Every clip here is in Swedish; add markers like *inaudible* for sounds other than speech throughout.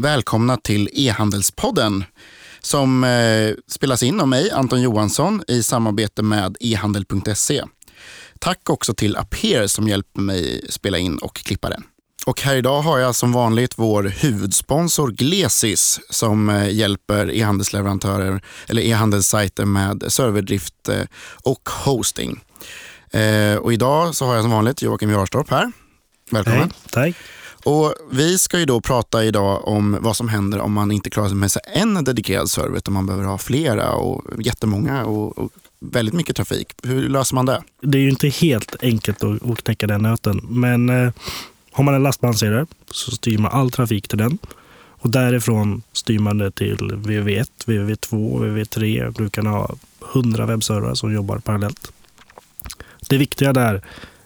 Välkomna till e-handelspodden som eh, spelas in av mig, Anton Johansson, i samarbete med ehandel.se. Tack också till Aper som hjälper mig spela in och klippa den. Och här idag har jag som vanligt vår huvudsponsor Glesis som eh, hjälper e-handelsleverantörer eller e-handelssajter med serverdrift eh, och hosting. Eh, och idag så har jag som vanligt Joakim Jarstorp här. Välkommen. Hej, tack. Och vi ska ju då prata idag om vad som händer om man inte klarar sig med sig en dedikerad server utan man behöver ha flera och jättemånga och, och väldigt mycket trafik. Hur löser man det? Det är ju inte helt enkelt att, att knäcka den nöten, men eh, har man en lastbalanserare så styr man all trafik till den. Och därifrån styr man det till VV1, VV2, VV3. Du kan ha 100 webbservrar som jobbar parallellt. Det viktiga där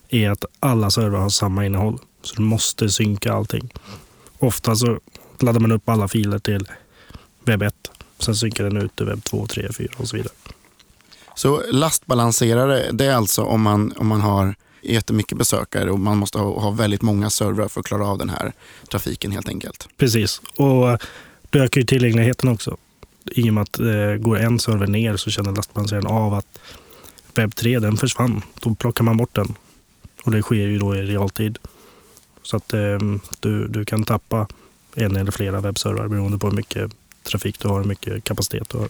är att alla servrar har samma innehåll. Så du måste synka allting. Ofta så laddar man upp alla filer till webb 1. Sen synkar den ut till webb 2, 3, 4 och så vidare. Så lastbalanserare, det är alltså om man, om man har jättemycket besökare och man måste ha, ha väldigt många servrar för att klara av den här trafiken helt enkelt. Precis, och det ökar ju tillgängligheten också. I och med att eh, går en server ner så känner lastbalanseraren av att webb 3 den försvann. Då plockar man bort den. Och det sker ju då i realtid. Så att eh, du, du kan tappa en eller flera webbservrar beroende på hur mycket trafik du har, hur mycket kapacitet du har.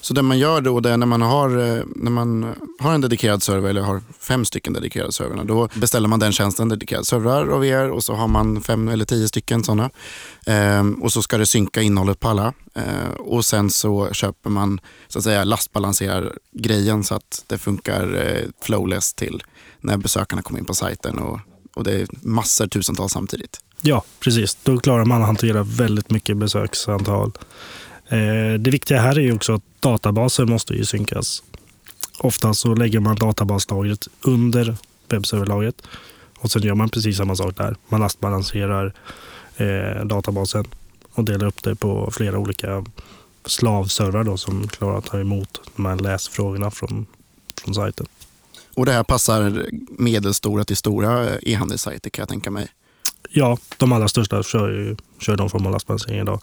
Så det man gör då det är när man har, eh, när man har en dedikerad server eller har fem stycken dedikerade servrar. Då beställer man den tjänsten, dedikerad servrar av er och så har man fem eller tio stycken sådana. Ehm, och så ska det synka innehållet på alla. Ehm, och sen så köper man så att säga lastbalanserar grejen så att det funkar eh, flowless till när besökarna kommer in på sajten och, och det är massor, tusentals samtidigt. Ja, precis. Då klarar man att hantera väldigt mycket besöksantal. Eh, det viktiga här är ju också att databaser måste ju synkas. Ofta så lägger man databaslagret under webbserverlagret och sen gör man precis samma sak där. Man lastbalanserar eh, databasen och delar upp det på flera olika slavservrar då, som klarar att ta emot de här läsfrågorna från, från sajten. Och det här passar medelstora till stora e-handelssajter kan jag tänka mig. Ja, de allra största kör, ju, kör någon form av lastbalansering idag.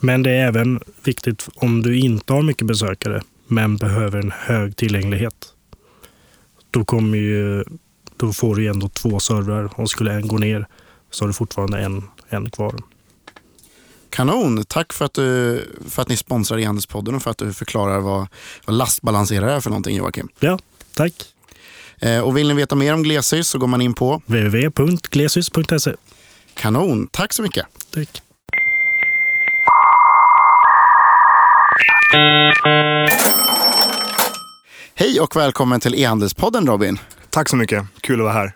Men det är även viktigt om du inte har mycket besökare men behöver en hög tillgänglighet. Då, kommer ju, då får du ändå två servrar och skulle en gå ner så har du fortfarande en, en kvar. Kanon! Tack för att, du, för att ni sponsrar e-handelspodden och för att du förklarar vad, vad lastbalanserare är för någonting Joakim. Ja, tack. Eh, och vill ni veta mer om Glesys så går man in på www.glesys.se. Kanon! Tack så mycket! Tack. Hej och välkommen till e-handelspodden Robin. Tack så mycket, kul att vara här.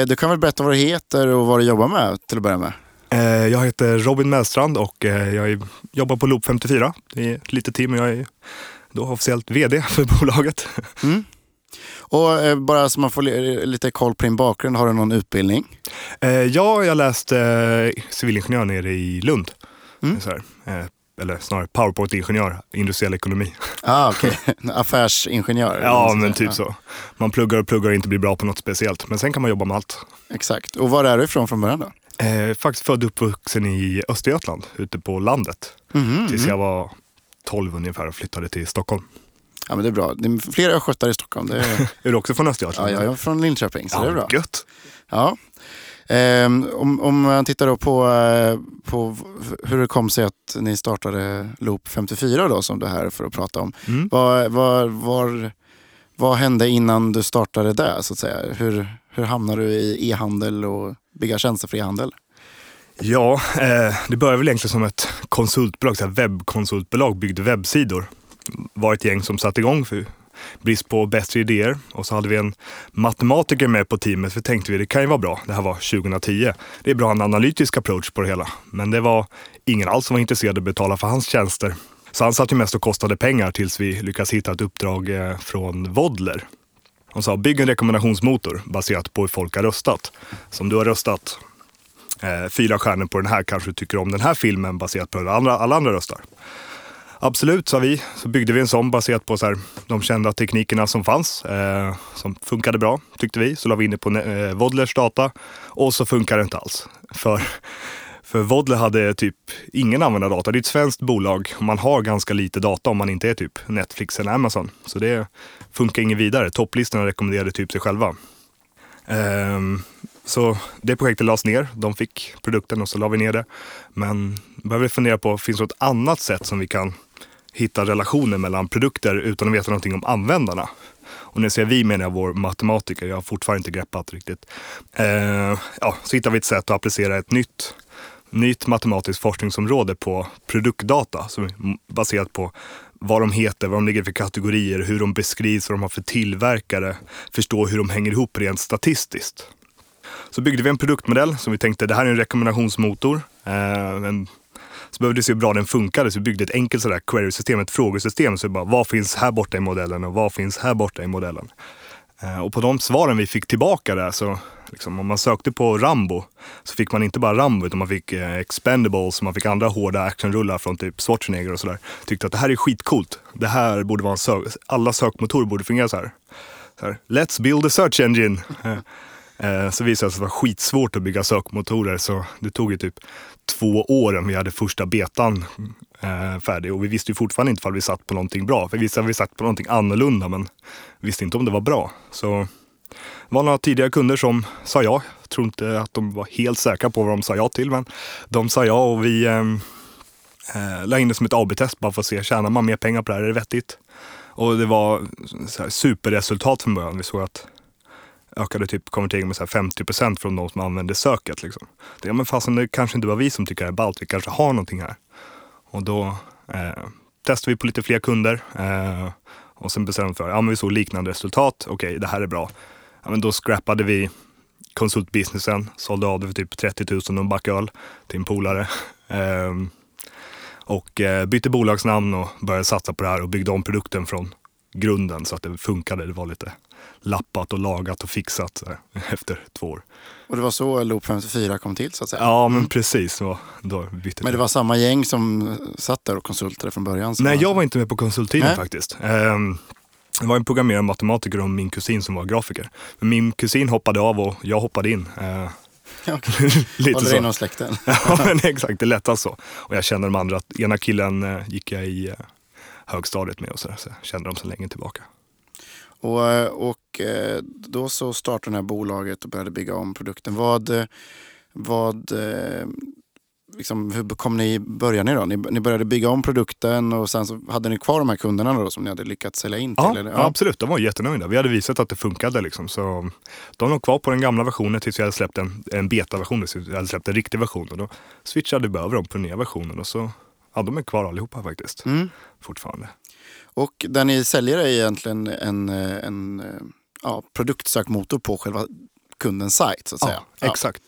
Eh, du kan väl berätta vad du heter och vad du jobbar med till att börja med? Eh, jag heter Robin Mellstrand och eh, jag jobbar på Loop 54. Det är ett litet team och jag är då officiellt vd för bolaget. Mm. Och eh, bara så man får lite koll på din bakgrund, har du någon utbildning? Eh, ja, jag läste eh, civilingenjör nere i Lund. Mm. Så här, eller snarare powerpoint-ingenjör, industriell ekonomi. *laughs* Ah, okay. *laughs* Affärsingenjör? ja, men typ ja. så. Man pluggar och pluggar och inte blir bra på något speciellt. Men sen kan man jobba med allt. Exakt. Och var är du ifrån från början då? Eh, faktiskt född och uppvuxen i Östergötland, ute på landet. Mm, tills jag var 12 ungefär och flyttade till Stockholm. Ja men det är bra. Det är fler östgötar i Stockholm. Det är... *laughs* är du också från Östergötland? Ja, jag är från Linköping, så ja, det är bra. Gött. Ja. Um, om, man tittar på, uh, på hur det kom sig att ni startade Loop 54 då, som du är här för att prata om. Mm. Vad, vad, var, vad hände innan du startade det? Så att säga? Hur, hur hamnade du i e-handel och bygga tjänster för e-handel? Ja, eh, det började väl egentligen som ett konsultbolag, så här webbkonsultbolag, byggde webbsidor var ett gäng som satte igång för brist på bättre idéer. Och så hade vi en matematiker med på teamet, för tänkte vi det kan ju vara bra. Det här var 2010. Det är bra en analytisk approach på det hela. Men det var ingen alls som var intresserad av att betala för hans tjänster. Så han satt ju mest och kostade pengar tills vi lyckades hitta ett uppdrag eh, från Vodler. De sa bygg en rekommendationsmotor baserat på hur folk har röstat. Som du har röstat eh, fyra stjärnor på den här kanske du tycker om den här filmen baserat på hur alla andra röstar. Absolut, sa vi. Så byggde vi en sån baserat på så här, de kända teknikerna som fanns. Eh, som funkade bra, tyckte vi. Så la vi in det på eh, Vodlers data och så funkar det inte alls. För, *laughs* För Vodler hade typ ingen användardata. Det är ett svenskt bolag och man har ganska lite data om man inte är typ Netflix eller Amazon. Så det funkar inget vidare. Topplistorna rekommenderade typ sig själva. Ehm, så det projektet lades ner. De fick produkten och så la vi ner det. Men började fundera på, finns det något annat sätt som vi kan hitta relationer mellan produkter utan att veta någonting om användarna? Och när jag säger vi menar jag vår matematiker, jag har fortfarande inte greppat riktigt. Eh, ja, så hittade vi ett sätt att applicera ett nytt, nytt matematiskt forskningsområde på produktdata som är baserat på vad de heter, vad de ligger för kategorier, hur de beskrivs, vad de har för tillverkare, förstå hur de hänger ihop rent statistiskt. Så byggde vi en produktmodell som vi tänkte, det här är en rekommendationsmotor. Eh, en, så behövde vi se hur bra den funkade, så vi byggde ett enkelt sådär query-system, ett frågesystem. Så bara, vad finns här borta i modellen och vad finns här borta i modellen? Eh, och på de svaren vi fick tillbaka där, så liksom, om man sökte på Rambo, så fick man inte bara Rambo, utan man fick eh, Expendables, man fick andra hårda actionrullar från typ Schwarzenegger och sådär. Tyckte att det här är skitcoolt. Det här borde vara en sök, alla sökmotorer borde fungera så här. Så här Let's build a search engine. *laughs* Eh, så visade det sig att det var skitsvårt att bygga sökmotorer så det tog ju typ två år innan vi hade första betan eh, färdig och vi visste ju fortfarande inte om vi satt på någonting bra. För vi visste att vi satt på någonting annorlunda men visste inte om det var bra. Så det var några tidigare kunder som sa ja. Jag tror inte att de var helt säkra på vad de sa ja till men de sa ja och vi eh, eh, la in det som ett AB-test bara för att se, tjänar man mer pengar på det här, är det vettigt? Och det var superresultat från början. Vi såg att ökade typ konverteringen med så 50 procent från de som använde söket. Liksom. Det, ja, men fasen, det kanske inte var vi som tycker det är ballt, vi kanske har någonting här. Och då eh, testade vi på lite fler kunder eh, och sen bestämde vi för, ja men vi såg liknande resultat, okej okay, det här är bra. Ja, men då scrappade vi konsultbusinessen, sålde av det för typ 30 000 och en back öl till en polare. *laughs* Ehm, eh, och bytte bolagsnamn och började satsa på det här och byggde om produkten från grunden så att det funkade. Det var lite lappat och lagat och fixat här, efter två år. Och det var så Loop 54 kom till så att säga? Ja, men precis. Så, då bytte men det var samma gäng som satt där och konsultade från början? Nej, jag var inte med på konsulttiden faktiskt. Um, det var en programmerare, matematiker och min kusin som var grafiker. Men min kusin hoppade av och jag hoppade in. *laughs* Uh, Okay. *laughs* Lite Håller så. inom släkten. *laughs* ja, men exakt. Det lättast så. Och jag känner de andra. Ena killen gick jag i högstadiet med och sådär. Så jag kände dem sedan länge tillbaka. Och, och eh, då så startade det här bolaget och började bygga om produkten. Vad, vad, eh, liksom, hur kom ni, började ni då? Ni, ni började bygga om produkten och sen så hade ni kvar de här kunderna då som ni hade lyckats sälja in till? Ja, ja. absolut. De var jättenöjda. Vi hade visat att det funkade. Liksom. Så de var kvar på den gamla versionen tills vi hade släppt en, en beta-version. Tills vi hade släppt en riktig version. Och då switchade vi över dem på den nya versionen. Och så, ja, de är kvar allihopa faktiskt. Mm. Fortfarande. Och där ni säljer är egentligen en, en ja, produktsökmotor på själva kundens sajt så att säga. Ja, exakt.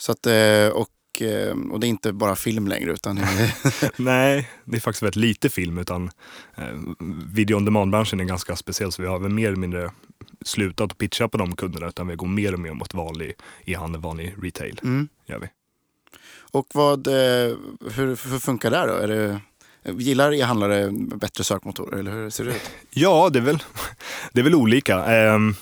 Så att, eh, och, eh, och det är inte bara film längre utan... *laughs* Nej, det är faktiskt väldigt lite film utan eh, video on demand-branschen är ganska speciell så vi har väl mer eller mindre slutat pitcha på de kunderna utan vi går mer och mer mot vanlig e-handel, vanlig retail. Mm. Gör vi. Och vad, hur, hur funkar det då? Är det Gillar e-handlare bättre sökmotorer eller hur ser det ut? Ja, det är väl, det är väl olika. Ehm,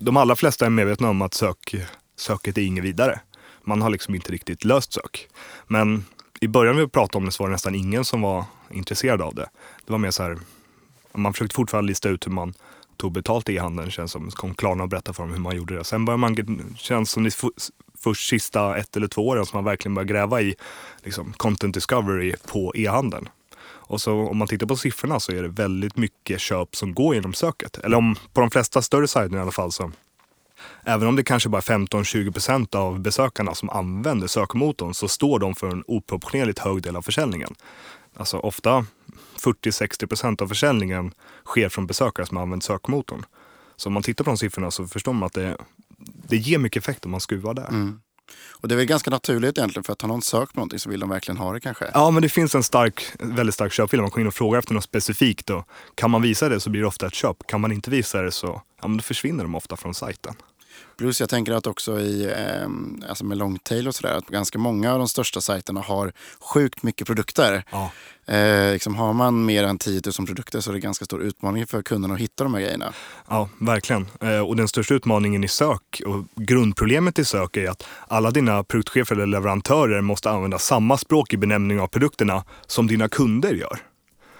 de allra flesta är medvetna om att sök, söket är inget vidare. Man har liksom inte riktigt löst sök. Men i början när vi pratade om det så var det nästan ingen som var intresserad av det. Det var mer så här, man försökte fortfarande lista ut hur man tog betalt i e-handeln. Känns som, kom Klarna och berättade för dem hur man gjorde det. Sen började man, känns som det först sista ett eller två åren som man verkligen började gräva i liksom, content discovery på e-handeln. Och så om man tittar på siffrorna så är det väldigt mycket köp som går genom söket. Eller om, på de flesta större sajterna i alla fall så Även om det kanske bara är 15-20% av besökarna som använder sökmotorn så står de för en oproportionerligt hög del av försäljningen. Alltså ofta 40-60% av försäljningen sker från besökare som använder sökmotorn. Så om man tittar på de siffrorna så förstår man att det, det ger mycket effekt om man skruvar där. Mm. Och det är väl ganska naturligt egentligen för att har någon sökt på någonting så vill de verkligen ha det kanske? Ja, men det finns en stark, väldigt stark köpvilja. Man kommer in och frågar efter något specifikt och kan man visa det så blir det ofta ett köp. Kan man inte visa det så ja, men då försvinner de ofta från sajten. Plus jag tänker att också i, eh, alltså med Longtail och sådär, att ganska många av de största sajterna har sjukt mycket produkter. Ja. Eh, liksom har man mer än 10 000 produkter så är det ganska stor utmaning för kunderna att hitta de här grejerna. Ja, verkligen. Eh, och den största utmaningen i sök och grundproblemet i sök är att alla dina produktchefer eller leverantörer måste använda samma språk i benämning av produkterna som dina kunder gör.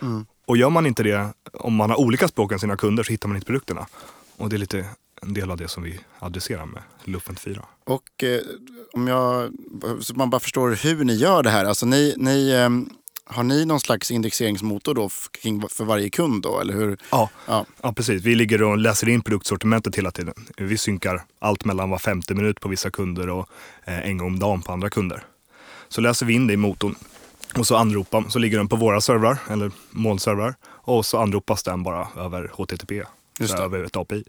Mm. Och gör man inte det, om man har olika språk än sina kunder, så hittar man inte produkterna. Och det är lite en del av det som vi adresserar med Lufent 4. Och eh, om jag, så man bara förstår hur ni gör det här. Alltså ni, ni, eh, har ni någon slags indexeringsmotor då för varje kund då, eller hur? Ja, Ja. ja, precis. Vi ligger och läser in produktsortimentet hela tiden. Vi synkar allt mellan var femte minut på vissa kunder och eh, en gång om dagen på andra kunder. Så läser vi in det i motorn och så anropar, så ligger den på våra servrar, eller molnservrar. Och så anropas den bara över HTTP, över ett API.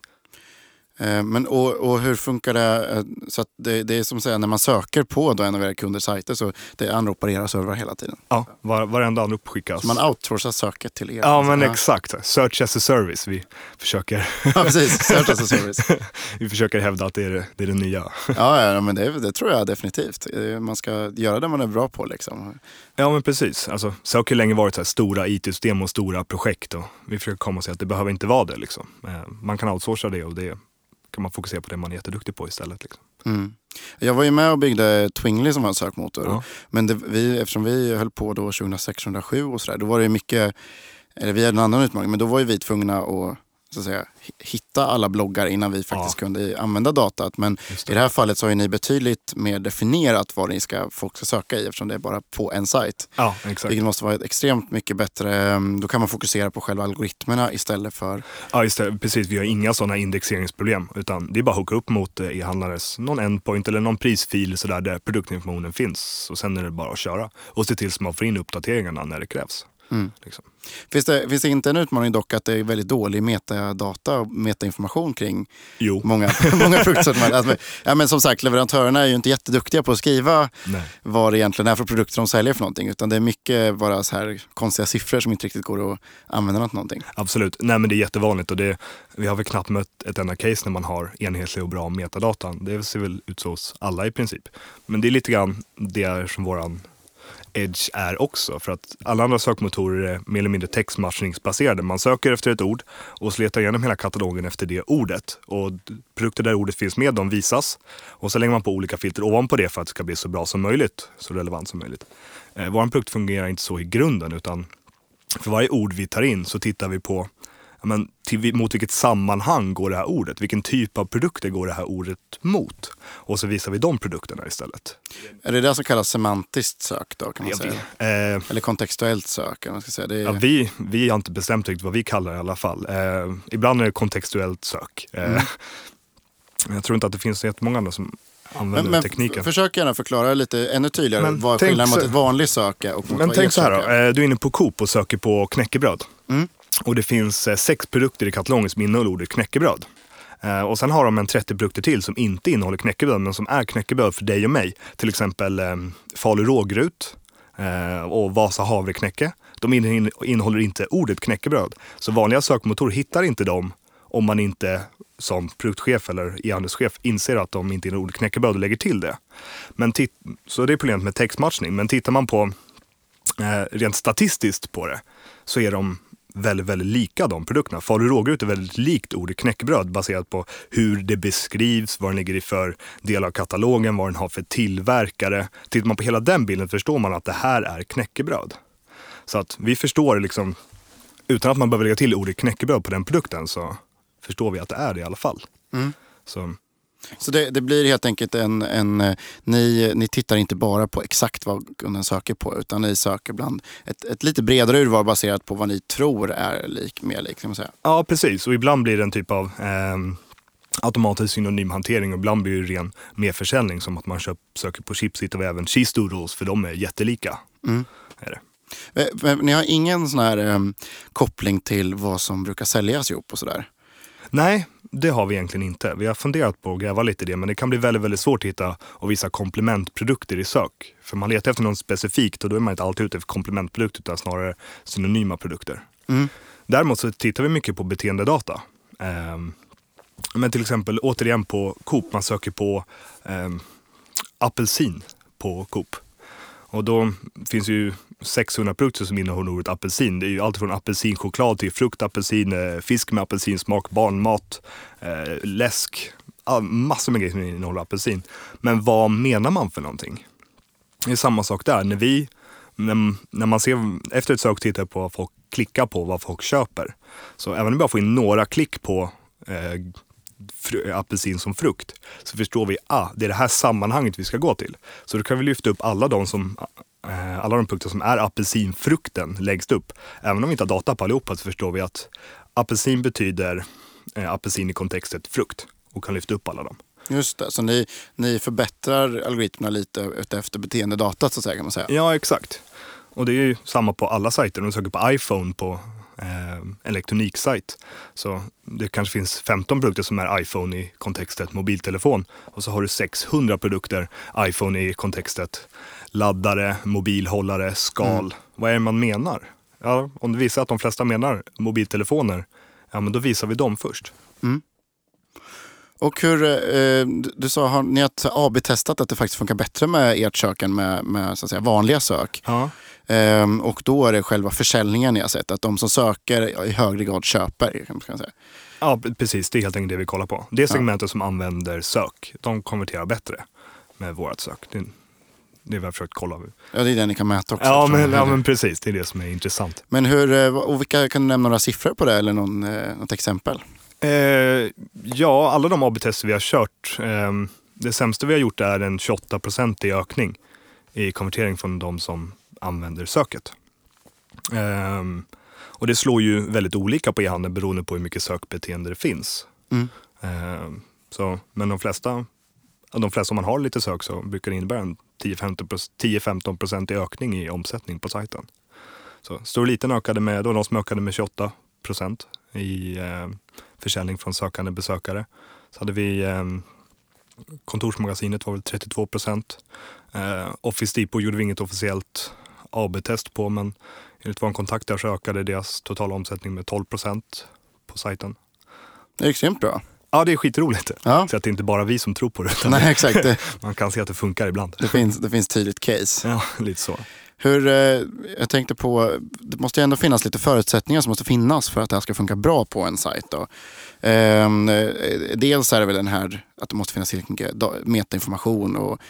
Eh, men, och, och hur funkar det? eh, Så det, det är som att säga när man söker på då en av era kunders sajter så det anropar era servrar hela tiden. Ja, var, varenda anrop skickas. Så man outsourcar söket till er. Ja, men ja. exakt. Search as a service. Vi försöker, *laughs* ja, precis. Search as a service. *laughs* vi försöker hävda att det är det, är det nya. *laughs* Ja, ja men det, det tror jag definitivt. Man ska göra det man är bra på. Liksom. Ja, men precis. Alltså, sök har länge varit så stora IT-system och stora projekt. Och vi försöker komma och säga att det behöver inte vara det. Liksom. Eh, Man kan outsourca det och det kan man fokusera på det man är jätteduktig på istället. Liksom. Mm. Jag var ju med och byggde Twingly som var en sökmotor. Ja. Men det, vi, eftersom vi höll på då 2006-2007 och sådär, då var det mycket, eller vi hade en annan utmaning, men då var ju vi tvungna att så att säga, hi- hitta alla bloggar innan vi faktiskt Ja. kunde använda datat. Men Just i det här fallet så har ju ni betydligt mer definierat vad ni ska, folk ska söka i eftersom det är bara på en sajt. Ja, exakt. Vilket måste vara extremt mycket bättre, då kan man fokusera på själva algoritmerna istället för... Ja, det. Precis. Vi har inga sådana indexeringsproblem. Utan det är bara att hooka upp mot eh, e-handlares någon endpoint eller någon prisfil så där, där produktinformationen finns. Och sen är det bara att köra. Och se till så man får in uppdateringarna när det krävs. Mm. Liksom. Finns, det, finns det inte en utmaning dock att det är väldigt dålig metadata och metainformation kring Jo, många, *laughs* många produktsortiment. Alltså, ja, men som sagt, leverantörerna är ju inte jätteduktiga på att skriva nej. vad det egentligen är för produkter de säljer för någonting. Utan det är mycket bara så här konstiga siffror som inte riktigt går att använda till någonting. Absolut. Nej, men det är jättevanligt och det, vi har väl knappt mött ett enda case när man har enhetlig och bra metadata. Det ser väl ut så hos alla i princip. Men det är lite grann det är som våran edge är också. För att alla andra sökmotorer är mer eller mindre textmatchningsbaserade. Man söker efter ett ord och så letar igenom hela katalogen efter det ordet. Och produkter där ordet finns med, de visas. Och så lägger man på olika filter ovanpå det för att det ska bli så bra som möjligt, så relevant som möjligt. Eh, Vår produkt fungerar inte så i grunden, utan för varje ord vi tar in så tittar vi på men, till, mot vilket sammanhang går det här ordet? Vilken typ av produkter går det här ordet mot? Och så visar vi de produkterna istället. Är det det som kallas semantiskt sök då kan man Jag säga? Eh, Eller kontextuellt sök. Man ska säga. Det är, ja, vi, vi har inte bestämt riktigt vad vi kallar det i alla fall. Eh, ibland är det kontextuellt sök. Eh, Mm. Jag tror inte att det finns jättemånga andra som använder men men tekniken. försök gärna förklara lite ännu tydligare Men vad skillnaden mot ett vanligt sök och mot Men tänk så här då. Eh, Du är inne på Coop och söker på knäckebröd. Mm. Och det finns eh, sex produkter i katalogen som innehåller ordet knäckebröd. Eh, och sen har de en 30 produkter till som inte innehåller knäckebröd men som är knäckebröd för dig och mig. Till exempel eh, Falu rågrut eh, och Vasa havreknäcke. De innehåller inte ordet knäckebröd. Så vanliga sökmotorer hittar inte dem om man inte som produktchef eller e-handelschef inser att de inte innehåller ordet knäckebröd och lägger till det. Men tit- så det är problemet med textmatchning. Men tittar man på eh, rent statistiskt på det så är de väldigt, väldigt lika de produkterna. Falu rågrut är väldigt likt ordet knäckebröd baserat på hur det beskrivs, vad den ligger i för del av katalogen, vad den har för tillverkare. Tittar man på hela den bilden förstår man att det här är knäckebröd. Så att vi förstår liksom, utan att man behöver lägga till ordet knäckebröd på den produkten så förstår vi att det är det i alla fall. Mm. Så, Så det, det blir helt enkelt en, en eh, ni, ni tittar inte bara på exakt vad kunden söker på utan ni söker bland ett, ett lite bredare urval baserat på vad ni tror är lik, mer lik. Kan man säga. Ja, precis. Och ibland blir det en typ av ehm, automatisk synonymhantering och ibland blir det ren merförsäljning som att man köp, söker på chips hittar vi även cheese doodles för de är jättelika. Mm. Är det. Eh, ni har ingen sån här em, koppling till vad som brukar säljas ihop och sådär? Nej, det har vi egentligen inte. Vi har funderat på att gräva lite i det, men det kan bli väldigt, väldigt svårt att hitta och vissa komplementprodukter i sök. För man letar efter något specifikt och då är man inte alltid ute efter komplementprodukter utan snarare synonyma produkter. Mm. Däremot så tittar vi mycket på beteendedata. Ehm, Men till exempel återigen på Coop, man söker på eh, apelsin på Coop. Och då finns ju 600 produkter som innehåller ordet apelsin. Det är ju allt från apelsinchoklad till frukt, apelsin, eh, fisk med apelsinsmak, barnmat, eh, läsk. Massor med grejer som innehåller apelsin. Men vad menar man för någonting? Det är samma sak där. När vi, när, man ser efter ett sök tittar på vad folk klickar på, vad folk köper. Så även om vi bara får in några klick på eh, apelsin som frukt så förstår vi att ah, det är det här sammanhanget vi ska gå till. Så då kan vi lyfta upp alla de, som, alla de produkter som är apelsinfrukten längst upp. Även om vi inte har data på allihopa så förstår vi att apelsin betyder eh, apelsin i kontextet frukt och kan lyfta upp alla dem. Just det, så ni, ni förbättrar algoritmerna lite efter beteendedatat så att säga kan man säga? Ja, exakt. Och det är ju samma på alla sajter. Om du söker på iPhone på eh, elektroniksajt. Så det kanske finns 15 produkter som är iPhone i kontextet mobiltelefon. Och så har du 600 produkter iPhone i kontextet laddare, mobilhållare, skal. Mm. Vad är det man menar? Ja, om det visar att de flesta menar mobiltelefoner, ja men då visar vi dem först. Mm. Och hur, eh, du sa, har ni har AB-testat att det faktiskt funkar bättre med ert sök än med, med så att säga, vanliga sök? Ja. Ehm, och då är det själva försäljningen ni har sett, att de som söker i högre grad köper. Kan man säga. Ja, precis. Det är helt enkelt det vi kollar på. Det segmentet ja. som använder sök, de konverterar bättre med vårt sök. Det, det vi har försökt kolla. Ja, det är det ni kan mäta också. Ja, men, ja, men precis. Det är det som är intressant. Men hur, eh, och vilka, kan du nämna några siffror på det eller någon, eh, något exempel? Eh, ja, alla de AB-tester vi har kört. Eh, det sämsta vi har gjort är en 28 i ökning i konvertering från de som använder söket. Um, och det slår ju väldigt olika på e-handeln beroende på hur mycket sökbeteende det finns. Mm. Um, så, men de flesta, de flesta om man har lite sök så brukar det innebära en 10-15 procent i ökning i omsättning på sajten. Så stor och liten ökade med, då de som ökade med 28 procent i eh, försäljning från sökande besökare. Så hade vi eh, kontorsmagasinet var väl 32 procent. Eh, Office Depot gjorde vi inget officiellt AB-test på men enligt vår kontakt där så ökade deras totala omsättning med 12 procent på sajten. Det gick grymt bra. Ja, det är skitroligt. Ja. Så att det är inte bara vi som tror på det. Nej, exakt. *laughs* man kan se att det funkar ibland. Det finns, det finns tydligt case. Ja, lite så. Hur, eh, jag tänkte på, det måste ju ändå finnas lite förutsättningar som måste finnas för att det här ska funka bra på en sajt. Då. Ehm, eh, dels är det väl den här att det måste finnas tillräckligt mycket metainformation och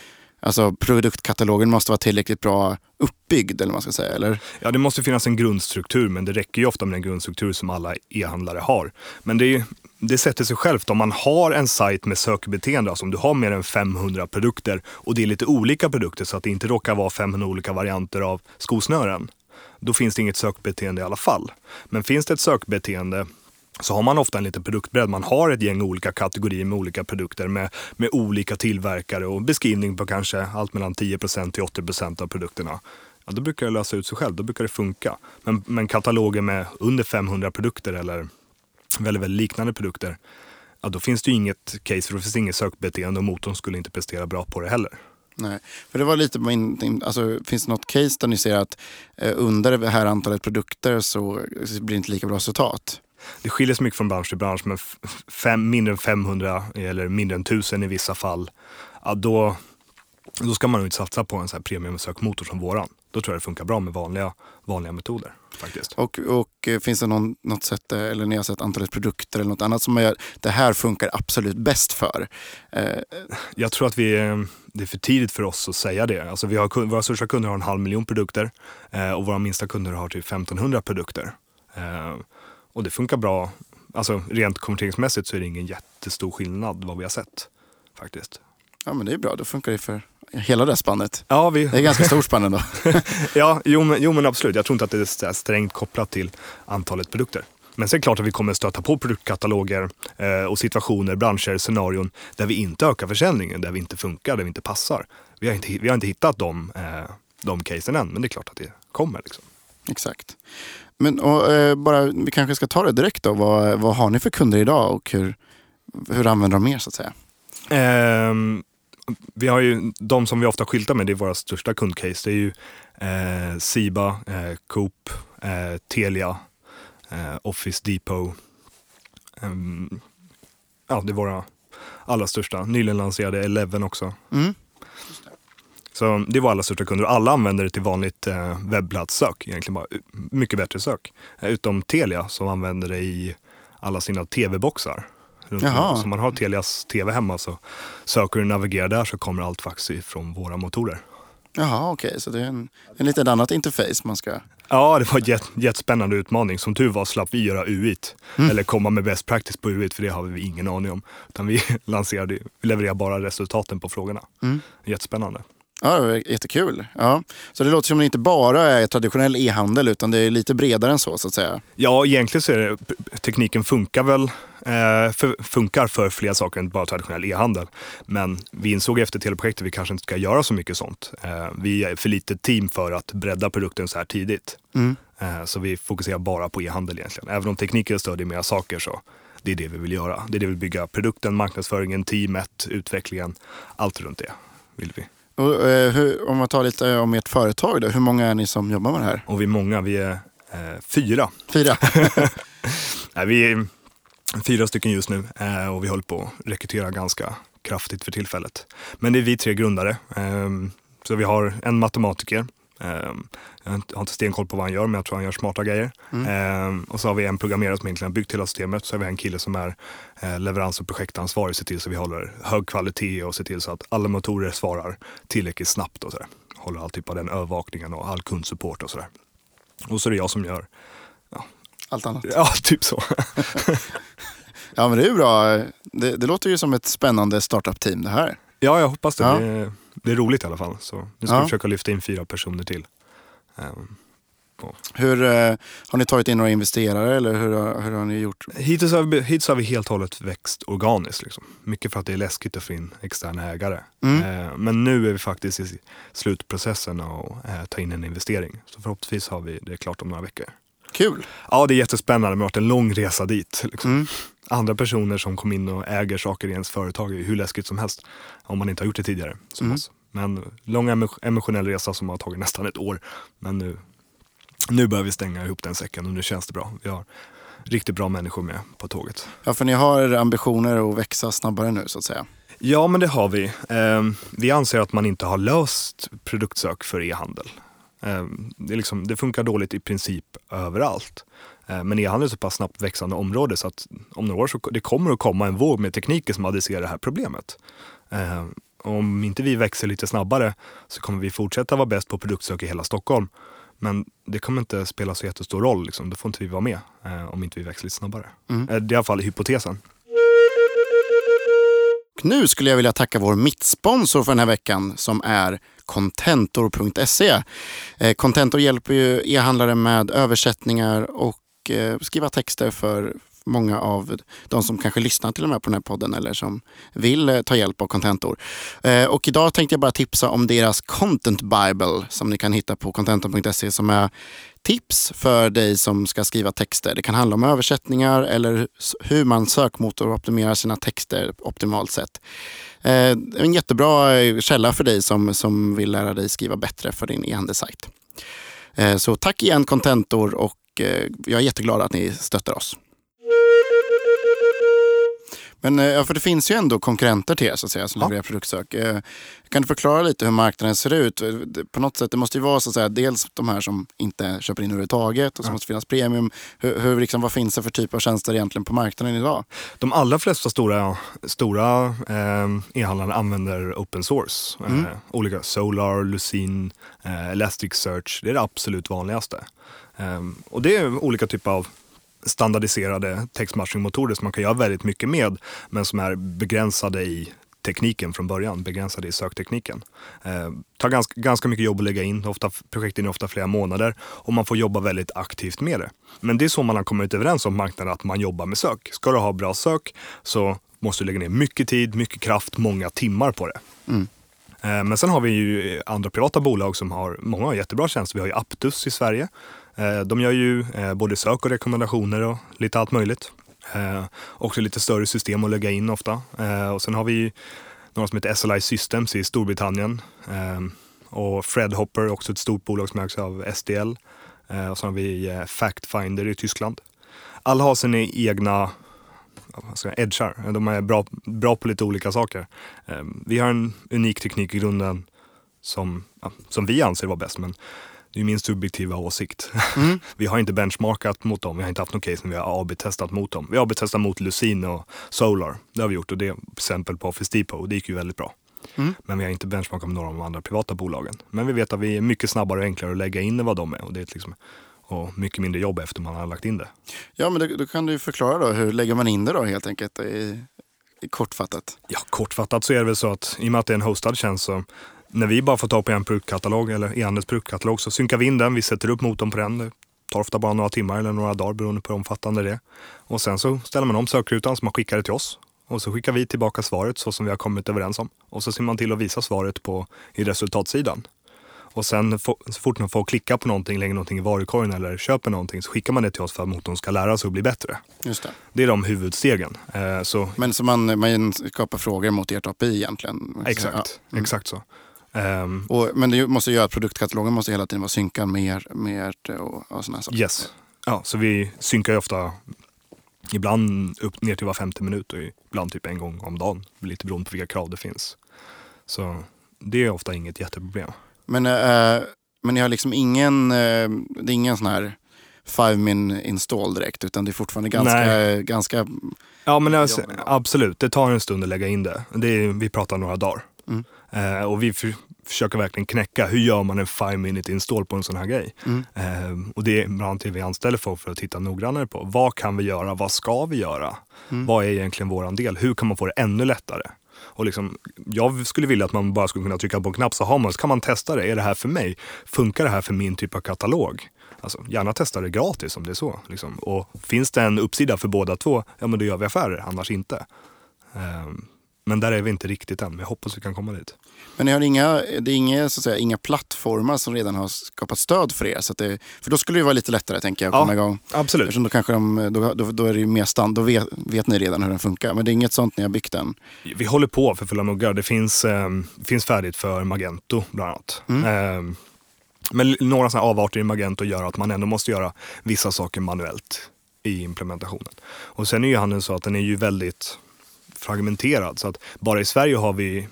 Alltså produktkatalogen måste vara tillräckligt bra uppbyggd eller vad man ska säga, eller? Ja, det måste finnas en grundstruktur, men det räcker ju ofta med den grundstruktur som alla e-handlare har. Men det, är, det sätter sig självt. Om man har en sajt med sökbeteende, alltså om du har mer än 500 produkter och det är lite olika produkter så att det inte råkar vara 500 olika varianter av skosnören, då finns det inget sökbeteende i alla fall. Men finns det ett sökbeteende så har man ofta en liten produktbredd. Man har ett gäng olika kategorier med olika produkter med, med olika tillverkare och beskrivning på kanske allt mellan 10% till 80% av produkterna. Ja, då brukar det lösa ut sig själv, då brukar det funka. Men, men kataloger med under 500 produkter eller väldigt, väldigt liknande produkter, ja, då finns det ju inget case för då finns det inget sökbeteende och motorn skulle inte prestera bra på det heller. Nej, för det var lite min, alltså, finns det något case där ni ser att eh, under det här antalet produkter så blir det inte lika bra resultat? det skiljer sig mycket från bransch till bransch, men fem, mindre än 500 eller mindre än 1000 i vissa fall, ja, då, då ska man nog inte satsa på en så här premiumsökmotor som våran. Då tror jag det funkar bra med vanliga, vanliga metoder. Faktiskt. Och, och eh, finns det någon, något sätt, eh, eller ni har sett antalet produkter eller något annat som gör, det här funkar absolut bäst för? Eh. Jag tror att vi, det är för tidigt för oss att säga det. Alltså vi har, våra största kunder har en halv miljon produkter och våra minsta kunder har typ 1500 produkter. Och det funkar bra. Alltså rent konverteringsmässigt så är det ingen jättestor skillnad vad vi har sett faktiskt. Ja men det är bra, då funkar det för hela det spannet. Ja, vi... Det är ganska stort spann ändå. *laughs* ja, jo men, jo men absolut. Jag tror inte att det är strängt kopplat till antalet produkter. Men sen är det klart att vi kommer stöta på produktkataloger eh, och situationer, branscher, scenarion där vi inte ökar försäljningen, där vi inte funkar, där vi inte passar. Vi har inte, vi har inte hittat de, eh, de casen än, men det är klart att det kommer. Liksom. Exakt. Men och, eh, bara, vi kanske ska ta det direkt då. Vad, vad har ni för kunder idag och hur, hur använder de er så att säga? Eh, vi har ju de som vi ofta skyltar med, det är våra största kundcase. Det är ju eh, Siba, eh, Coop, eh, Telia, eh, Office Depot. Ehm, ja, det är våra allra största. Nyligen lanserade Eleven också. Mm. Så det var alla största kunder och alla använder det till vanligt eh, webbplatssök. Egentligen bara mycket bättre sök. Eh, utom Telia som använder det i alla sina tv-boxar. Jaha. Så man har Telias tv hemma så söker du och navigerar där så kommer allt faktiskt från våra motorer. Jaha, okej. Så det är en, en lite annat interface man ska... Ja, det var en jätt, jättespännande utmaning. Som tur var slapp vi göra UIT. Eller komma med best practice på UIT, för det har vi ingen aning om. Utan vi *laughs* lanserade, vi levererar bara resultaten på frågorna. Mm. Jättespännande. Ja, det var jättekul. Ja. Så det låter som att det inte bara är traditionell e-handel utan det är lite bredare än så, så att säga. Ja, egentligen så är det, tekniken funkar väl eh, för, funkar för fler saker än bara traditionell e-handel. Men vi insåg efter teleprojektet att vi kanske inte ska göra så mycket sånt. Eh, vi är för litet team för att bredda produkten så här tidigt. Mm. Eh, så vi fokuserar bara på e-handel egentligen. Även om tekniken stödjer mera saker så det är det vi vill göra. Det är det vi vill bygga. Produkten, marknadsföringen, teamet, utvecklingen. Allt runt det vill vi. Och, eh, hur, om man tar lite om ert företag då, hur många är ni som jobbar med det här? Och vi är många, vi är eh, fyra. Fyra? *laughs* Nej, vi är fyra stycken just nu eh, och vi håller på att rekrytera ganska kraftigt för tillfället. Men det är vi tre grundare. ehm, Så vi har en matematiker. Ehm, Jag har inte- stenkoll på vad han gör, men jag tror han gör smarta grejer. Ehm, Och så har vi en programmerare som egentligen har byggt hela systemet. Så har vi en kille som är eh, leverans och projektansvarig, ser till så vi håller hög kvalitet och ser till så att alla motorer svarar tillräckligt snabbt och sådär. Håller all typ av den övervakningen och all kundsupport och sådär. Och så är det jag som gör, Allt annat? ja *laughs* typ så. *laughs* Ja, men det är bra. Det, det låter ju som ett spännande startup-team det här. Ja, jag hoppas det. Ja. Det, det är roligt i alla fall. Så nu ska Ja. vi försöka lyfta in fyra personer till. Ehm, Hur, eh, har ni tagit in några investerare eller hur, har- hur har ni gjort? hittills, har vi, hittills har vi helt och hållet växt organiskt. Liksom. Mycket för att det är läskigt att få in externa ägare. Mm. Ehm, men nu är vi faktiskt i slutprocessen och eh, ta in en investering. Så förhoppningsvis har vi det klart om några veckor. Kul! Ja, det är jättespännande. Det har varit en lång resa dit. Liksom. Mm. Andra personer som kom in och äger saker i ens företag är hur läskigt som helst. Om man inte har gjort det tidigare. Som Mm. Men lång emo- emotionell resa som har tagit nästan ett år. Men nu, nu börjar vi stänga ihop den säcken och nu känns det bra. Vi har riktigt bra människor med på tåget. Ja, för ni har ambitioner att växa snabbare nu så att säga. Ja, men det har vi. Ehm, vi anser att man inte har löst produktsök för e-handel. Ehm, det, liksom, det funkar dåligt i princip överallt. Ehm, men e-handel är så pass snabbt växande område så att om några år så det kommer att komma en våg med tekniker som adresserar det här problemet. Ehm, om inte vi växer lite snabbare så kommer vi fortsätta vara bäst på produktsök i hela Stockholm. Men det kommer inte spela så jättestor roll. Liksom. Då får inte vi vara med eh, om inte vi växer lite snabbare. Mm. Eh, Det är i alla fall hypotesen. Och nu skulle jag vilja tacka vår mittsponsor för den här veckan som är Contentor.se. Eh, Contentor hjälper ju e-handlare med översättningar och Eh, skriva texter för många av de som kanske lyssnar till och med på den här podden eller som vill eh, ta hjälp av Contentor. Eh, och idag tänkte jag bara tipsa om deras Content Bible som ni kan hitta på contentor.se som är tips för dig som ska skriva texter. Det kan handla om översättningar eller hur man sökmotoroptimerar sina texter optimalt sett. En jättebra källa för dig som, som vill lära dig skriva bättre för din e-handelssajt. Så tack igen Contentor och eh, jag är jätteglad att ni stöttar oss. Men eh, ja, för det finns ju ändå konkurrenter till er så att säga, som Ja. levererar produktsök. Eh, Kan du förklara lite hur marknaden ser ut? På något sätt, det måste ju vara så att säga, dels de här som inte köper in överhuvudtaget och så Ja. måste finnas premium. Hur, hur, liksom, vad finns det för typ av tjänster egentligen på marknaden idag? De allra flesta stora, stora eh, e-handlarna använder open source. Mm. Eh, olika Solar, Lucene, eh, Elasticsearch. Det är det absolut vanligaste. Eh, och det är olika typer av standardiserade textmatchingmotorer som man kan göra väldigt mycket med men som är begränsade i tekniken från början, begränsade i söktekniken. Eh, tar ganska, ganska mycket jobb att lägga in, ofta, projekten är ofta flera månader och man får jobba väldigt aktivt med det. Men det är så man har kommit överens om marknaden, att man jobbar med sök. Ska du ha bra sök så måste du lägga ner mycket tid, mycket kraft, många timmar på det. Mm. Eh, Men sen har vi ju andra privata bolag som har många har jättebra tjänster. Vi har ju Aptus i Sverige. Eh, de gör ju eh, både sök och rekommendationer och lite allt möjligt. Eh, också lite större system att lägga in ofta. Och sen har vi några som heter SLI Systems i Storbritannien. Och Fred Hopper, också ett stort bolag som ägs av SDL. Och sen har vi Factfinder i Tyskland. Alla har sina egna ska jag, edgar. De är bra, bra på lite olika saker. Vi har en unik teknik i grunden som, ja, som vi anser vara bäst. Men det är min subjektiva åsikt. Mm. *laughs* vi har inte benchmarkat mot dem, vi har inte haft något case när vi har AB-testat mot dem. Vi har AB-testat mot Lucene och Solar. Det har vi gjort och det är exempel på Office Depot och det gick ju väldigt bra. Mm. Men vi har inte benchmarkat med några av de andra privata bolagen. Men vi vet att vi är mycket snabbare och enklare att lägga in än vad de är. Och det är liksom, och mycket mindre jobb efter man har lagt in det. Ja, men då, då kan du förklara då, hur lägger man in det då helt enkelt i, i kortfattat? Ja, kortfattat så är det väl så att i och med att det är en hostad tjänst så när vi bara får tag på en produktkatalog eller e-handels produktkatalog så synkar vi in den, vi sätter upp motorn på den. Det tar ofta bara några timmar eller några dagar beroende på hur omfattande det är. Och sen så ställer man om sökrutan så man skickar det till oss. Och så skickar vi tillbaka svaret så som vi har kommit överens om. Och så ser man till att visa svaret på, i resultatsidan. Och sen så fort man får klicka på någonting, lägger någonting i varukorgen eller köper någonting så skickar man det till oss för att motorn ska lära sig att bli bättre. Just det. det är de huvudstegen. Eh, så, Men så man, man skapar frågor mot ert API egentligen? Exakt, ja. mm. exakt så. Um, och, men det måste göra att produktkatalogen måste hela tiden vara synkad med, med ert och, och sådana saker? Yes. Ja, så vi synkar ju ofta ibland upp ner till var femte minut och ibland typ en gång om dagen. Lite beroende på vilka krav det finns. Så det är ofta inget jätteproblem. Men, äh, men ni har liksom ingen, äh, det är ingen sån här five min install direkt utan det är fortfarande ganska, ganska Ja men alltså, absolut, det tar en stund att lägga in det. det är, vi pratar några dagar. Mm. Eh, och vi för, försöker verkligen knäcka, hur gör man en five minute install på en sån här grej? Mm. Eh, och det är bland annat det vi anställer folk för att titta noggrannare på. Vad kan vi göra? Vad ska vi göra? Mm. Vad är egentligen våran del? Hur kan man få det ännu lättare? Och liksom, jag skulle vilja att man bara skulle kunna trycka på en knapp så har man, så kan man testa det. Är det här för mig? Funkar det här för min typ av katalog? Alltså, gärna testa det gratis om det är så. Liksom. Och finns det en uppsida för båda två, ja men då gör vi affärer, annars inte. Um, men där är vi inte riktigt än, men jag hoppas vi kan komma dit. Men ni har inga, det är inga, så att säga, inga plattformar som redan har skapat stöd för er? Så det, för då skulle det vara lite lättare tänker jag att komma igång. Absolut. Eftersom då, kanske de, då, då, då är det mer stand, då vet, vet ni redan hur den funkar. Men det är inget sånt ni har byggt än? Vi håller på för fulla muggar. Det finns, eh, finns färdigt för Magento bland annat. Mm. Eh, men några sådana avarter i Magento gör att man ändå måste göra vissa saker manuellt i implementationen. Och sen är ju handeln så att den är ju väldigt fragmenterad. Så att bara i Sverige har vi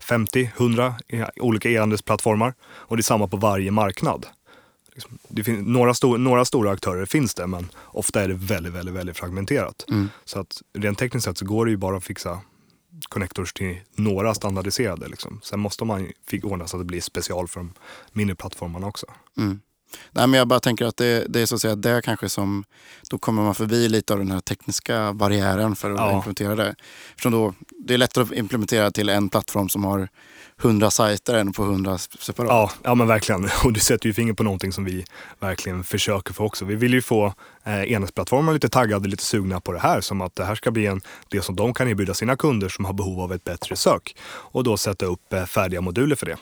50-100 olika e-handelsplattformar och det är samma på varje marknad. Liksom, det finns, några, stor, några stora aktörer finns det men ofta är det väldigt, väldigt, väldigt fragmenterat. Mm. Så att rent tekniskt sett så går det ju bara att fixa connectors till några standardiserade. Liksom. Sen måste man ordna så att det blir special för de mindre plattformarna också. Mm. Nej, men jag bara tänker att det, det är så att säga det kanske som, då kommer man förbi lite av den här tekniska barriären för att ja. implementera det. För då, det är lättare att implementera till en plattform som har hundra sajter än på hundra separat. Ja, ja men verkligen. *laughs* Och du sätter ju fingret på någonting som vi verkligen försöker få också. Vi vill ju få eh, enhetsplattformar lite taggade, lite sugna på det här. Som att det här ska bli en, det som de kan erbjuda sina kunder som har behov av ett bättre sök. Och då sätta upp eh, färdiga moduler för det.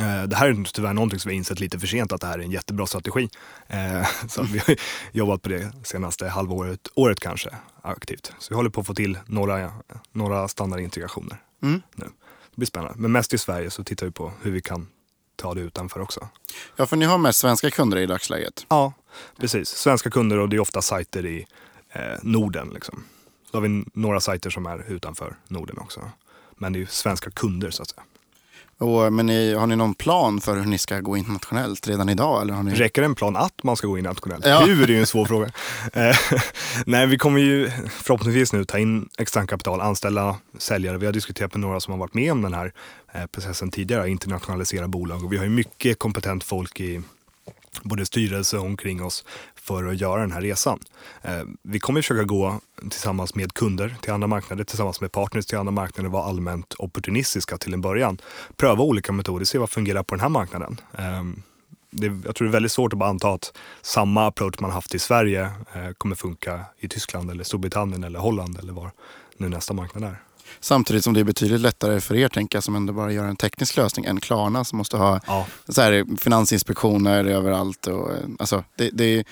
Eh, det här är tyvärr någonting som vi har insett lite för sent att det här är en jättebra strategi. Eh, *laughs* så vi har jobbat på det senaste halvåret, året kanske, aktivt. Så vi håller på att få till några, några standardintegrationer mm. nu. Det blir spännande. Men mest i Sverige så tittar vi på hur vi kan ta det utanför också. Ja, för ni har mest svenska kunder i dagsläget. Ja, precis. Svenska kunder och det är ofta sajter i eh, Norden. Liksom. Så har vi några sajter som är utanför Norden också. Men det är svenska kunder så att säga. Och, men ni, har ni någon plan för hur ni ska gå internationellt redan idag? Eller har ni... Räcker det en plan att man ska gå internationellt? Ja. Hur är ju en svår fråga. Eh, *laughs* nej, vi kommer ju förhoppningsvis nu ta in externt kapital, anställa säljare. Vi har diskuterat med några som har varit med om den här eh, processen tidigare, internationalisera bolag. Och vi har ju mycket kompetent folk i både styrelse och omkring oss för att göra den här resan. Eh, vi kommer försöka gå tillsammans med kunder till andra marknader, tillsammans med partners till andra marknader och vara allmänt opportunistiska till en början. Pröva olika metoder, se vad fungerar på den här marknaden. Ehm, det, jag tror det är väldigt svårt att bara anta att samma approach man haft i Sverige eh, kommer funka i Tyskland eller Storbritannien eller Holland eller var nu nästa marknad är. Samtidigt som det är betydligt lättare för er tänka som ändå bara gör en teknisk lösning än Klarna som måste ha ja. så här, finansinspektioner överallt. Och, alltså, det, det,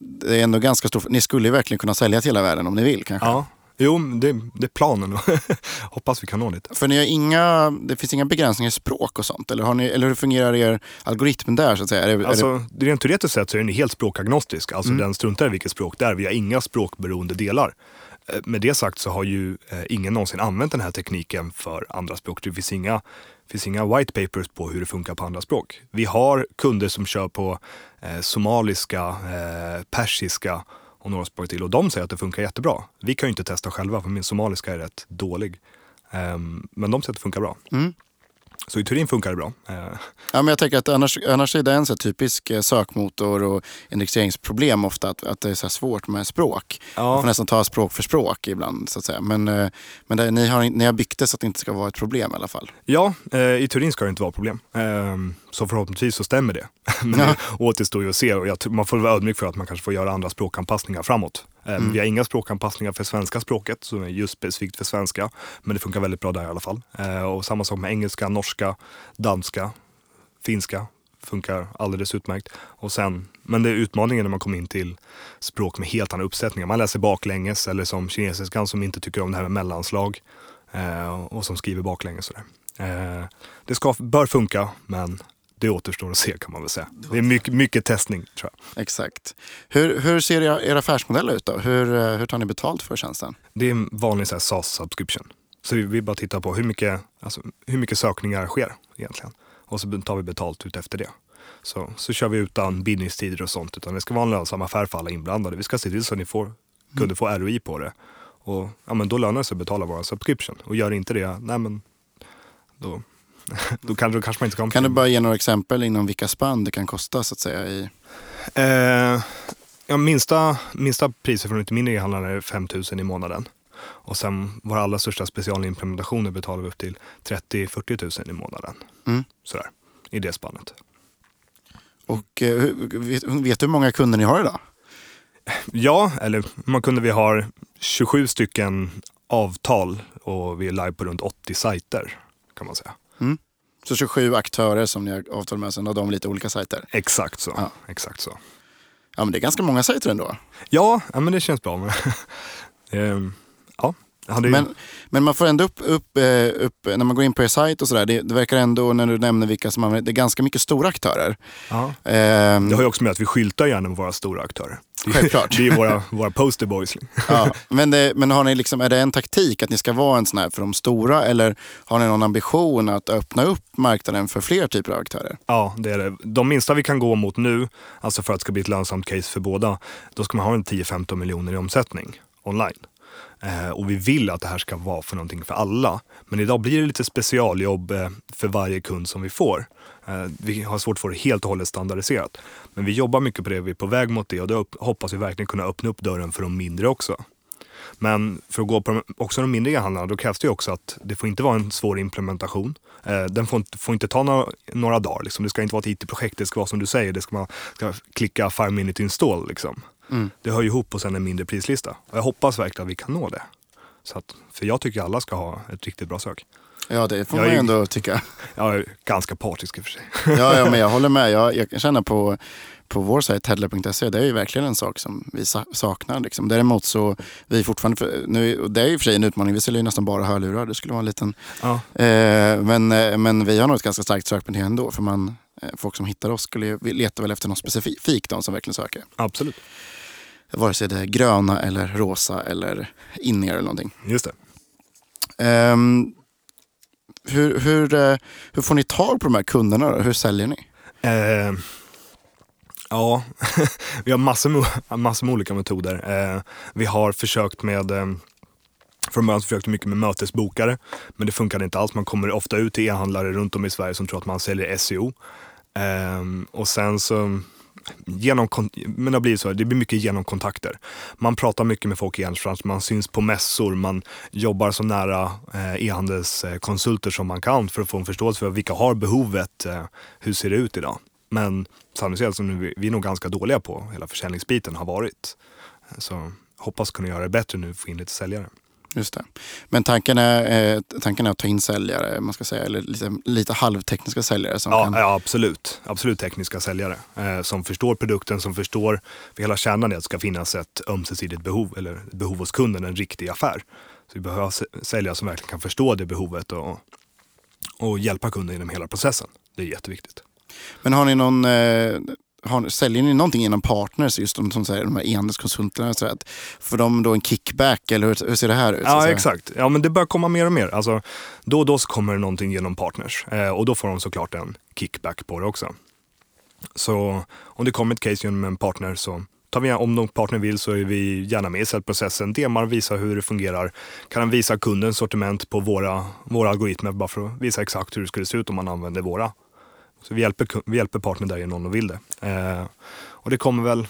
det är ändå ganska stort. Ni skulle ju verkligen kunna sälja till hela världen om ni vill kanske. Ja, Jo, det, det är planen *laughs* hoppas vi kan nå dit. För ni har inga, det finns inga begränsningar i språk och sånt? Eller, har ni, eller hur fungerar er algoritm där? Så att säga? Är det, Alltså, är det, rent teoretiskt sett så är den helt språkagnostisk. Alltså Mm. den struntar i vilket språk det är. Vi har inga språkberoende delar. Eh, Med det sagt så har ju eh, ingen någonsin använt den här tekniken för andra språk. Det finns inga, finns inga white papers på hur det funkar på andra språk. Vi har kunder som kör på eh, somaliska, eh, persiska och några språk till och de säger att det funkar jättebra. Vi kan ju inte testa själva för min somaliska är rätt dålig. Eh, men de säger att det funkar bra. Mm. Så i teorin funkar det bra. Eh, ja, men jag tänker att annars, annars är det en så typisk eh, sökmotor och indexeringsproblem ofta att, att det är så här svårt med språk. Man får nästan ta språk för språk ibland. Så att säga. Men, eh, men det, ni, har, ni har byggt det så att det inte ska vara ett problem i alla fall. Ja, i teorin ska det inte vara problem. Så förhoppningsvis så stämmer det. *laughs* Men Ja. återstår ju att se och jag, man får vara ödmjuk för att man kanske får göra andra språkanpassningar framåt. Eh, Mm. Vi har inga språkanpassningar för svenska språket som är just specifikt för svenska. Men det funkar väldigt bra där i alla fall. Eh, och samma sak med engelska, norska, danska, finska. Funkar alldeles utmärkt. Och sen, men det är utmaningen när man kommer in till språk med helt andra uppsättningar. Man läser baklänges eller som kinesiskan som inte tycker om det här med mellanslag. Eh, och som skriver baklänges. Sådär. Det ska, bör funka, men det återstår att se kan man väl säga. Det är mycket, mycket testning tror jag. Exakt. Hur, hur ser er affärsmodell ut då? Hur, eh, hur tar ni betalt för tjänsten? Det är en vanlig SaaS-subscription. Så vi, vi bara tittar på hur mycket, alltså, hur mycket sökningar sker egentligen. Och så tar vi betalt ut efter det. Så, så kör vi utan bindningstider och sånt. Utan det ska vara en lönsam affär för alla inblandade. Vi ska se till så att ni får, kunder får ROI på det. Och ja, men då lönar det sig att betala vår subscription. Och gör inte det, nej men då, *laughs* då, kan, då kanske man inte en Kan du bara ge några exempel inom vilka spann det kan kosta så att säga? I, Eh, ja, minsta, minsta priset från mindre e-handlare är 5 000 i månaden. Och sen våra allra största specialimplementationer betalar vi upp till 30-40 000 i månaden. Mm. Sådär, i det spannet. och eh, hur- vet, vet du hur många kunder ni har idag? Ja, eller man kunde vi har 27 stycken avtal och vi är live på runt 80 sajter kan man säga. Så 27 aktörer som ni har avtal med, sen har de lite olika sajter. Exakt så. Ja. Exakt så. Ja, men det är ganska många sajter ändå. Ja, ja men det känns bra. *laughs* Ehm, ja, ju- Men, men man får ändå upp, upp, eh, upp, när man går in på er sajt och sådär, det, det verkar ändå, när du nämner vilka som använder, det är ganska mycket stora aktörer. ja. Ehm, Det har ju också med att vi skyltar gärna med våra stora aktörer. Självklart. Det är våra, våra posterboys. ja, men det, men har ni liksom, är det en taktik att ni ska vara en sån här för de stora eller har ni någon ambition att öppna upp marknaden för fler typer av aktörer? Ja, det är det. De minsta vi kan gå mot nu, alltså för att det ska bli ett lönsamt case för båda, då ska man ha en 10-15 miljoner i omsättning online. Eh, och vi vill att det här ska vara för någonting för alla. Men idag blir det lite specialjobb eh, för varje kund som vi får. Eh, vi har svårt att få det helt och hållet standardiserat. Men vi jobbar mycket på det, vi är på väg mot det och då hoppas vi verkligen kunna öppna upp dörren för de mindre också. Men för att gå på de, också de mindre e-handlarna, då krävs det också att det får inte vara en svår implementation. Eh, den får inte, får inte ta några, några dagar. Liksom. Det ska inte vara ett IT-projekt, det ska vara som du säger, det ska man ska klicka 5 minute install. Liksom. Mm. Det hör ju ihop och sen en mindre prislista. Och jag hoppas verkligen att vi kan nå det. Så att, för jag tycker alla ska ha ett riktigt bra sök. Ja, det får Jag man ju ändå tycka. *laughs* Jag är ganska partisk i och för sig. Ja, ja men jag *laughs* håller med. Jag, jag känna på, på vår sajt hedler.se, det är ju verkligen en sak som vi sa- saknar. Liksom. Däremot så, vi fortfarande, för, nu, det är ju för sig en utmaning, vi säljer ju nästan bara hörlurar. Det skulle vara en liten, Ja. eh, men, eh, men vi har nog ett ganska starkt sökbeteende ändå. För man, eh, folk som hittar oss skulle ju, vi letar väl efter något specifikt, de som verkligen söker. Absolut. Vare sig det är gröna eller rosa eller in-ear eller någonting. Just det. Ehm, hur, hur, eh, hur får ni tag på de här kunderna då? Hur säljer ni? Eh, ja, *laughs* vi har massor med, massor med olika metoder. Eh, vi har försökt med eh, från början försökte vi mycket med mötesbokare, men det funkade inte alls. Man kommer ofta ut till e-handlare runt om i Sverige som tror att man säljer SEO. Ehm, och sen så, genom, men det blir så, det blir mycket genom kontakter. Man pratar mycket med folk i e-handelsbranschen, man syns på mässor, man jobbar så nära eh, e-handelskonsulter som man kan för att få en förståelse för vilka har behovet, eh, hur ser det ut idag? Men sannolikt som vi är nog ganska dåliga på hela försäljningsbiten har varit. Så hoppas kunna göra det bättre nu, få in lite säljare. Just det. Men tanken är, eh, tanken är att ta in säljare, man ska säga, eller lite, lite halvtekniska säljare som Ja, kan... ja absolut. Absolut tekniska säljare eh, som förstår produkten, som förstår, för hela kärnan är att det ska finnas ett ömsesidigt behov, eller behov hos kunden, en riktig affär. Så vi behöver säljare som verkligen kan förstå det behovet och, och hjälpa kunden genom hela processen. Det är jätteviktigt. Men har ni någon, eh, har, säljer ni någonting inom partners, just de som säger de här e-handelskonsulterna? Så att Får de då en kickback eller hur, hur ser det här ut? Ja, exakt. Ja, men det börjar komma mer och mer. Alltså, då och då så kommer det någonting genom partners eh, och då får de såklart en kickback på det också. Så om det kommer ett case genom en partner så tar vi, om någon partner vill så är vi gärna med i säljprocessen. Demar, visar hur det fungerar. Kan visa kundens sortiment på våra, våra algoritmer bara för att visa exakt hur det skulle se ut om man använder våra. Så vi hjälper, vi hjälper partner där de vill det. Eh, och det kommer väl,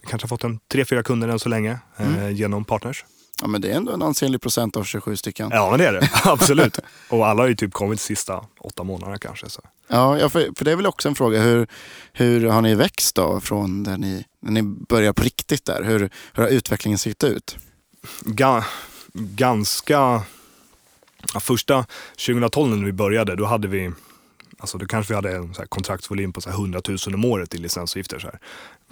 vi kanske har fått en tre, fyra kunder än så länge eh, genom partners. Ja, men det är ändå en ansenlig procent av 27 stycken. Ja, men det är det. *laughs* Absolut. Och alla har ju typ kommit de sista åtta månaderna kanske. Så. Ja, ja för, för det är väl också en fråga. Hur, hur har ni växt då från där ni, när ni börjar på riktigt där? Hur, hur har utvecklingen sett ut? Ga, ganska... Ja, första 2012 när vi började, då hade vi Alltså då kanske vi hade en kontraktsvolym på så här 100 000 om året i licensavgifter. Så här.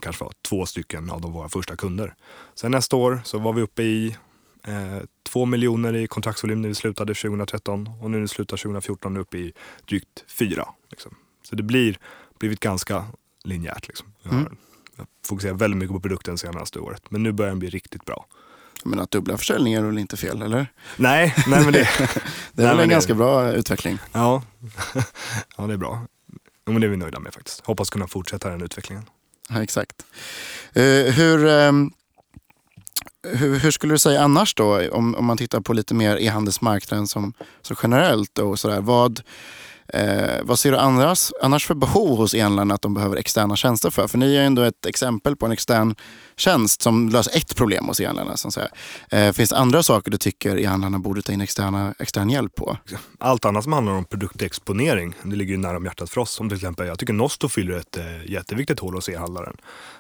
Kanske var två stycken av de våra första kunder. Sen nästa år så var vi uppe i eh, två miljoner i kontraktsvolym när vi slutade 2013 och nu när vi slutar 2014 är vi uppe i drygt fyra. Liksom. Så det blir blivit ganska linjärt. Liksom. Jag Mm. jag fokuserar väldigt mycket på produkten senaste året, men nu börjar den bli riktigt bra. Men att dubbla försäljningen är väl inte fel, eller? Nej, nej men det, *laughs* Det är *laughs* väl en det- ganska bra utveckling. ja. *laughs* ja, det är bra. Men det är vi nöjda med faktiskt. Hoppas kunna fortsätta den utvecklingen. Ja, exakt. Eh, hur, ehm, hur, hur skulle du säga annars då, om, om man tittar på lite mer e-handelsmarknaden som, som generellt och sådär. Vad, eh, vad ser du annars, annars för behov hos e-handlarna att de behöver externa tjänster för? För ni är ju ändå ett exempel på en extern tjänst som löser ett problem hos e-handlarna. Eh, finns det andra saker du tycker e-handlarna borde ta in externa, extern hjälp på? Allt annat som handlar om produktexponering, det ligger ju nära om hjärtat för oss. Som till exempel, jag tycker Nosto fyller ett eh, jätteviktigt hål hos e-handlaren.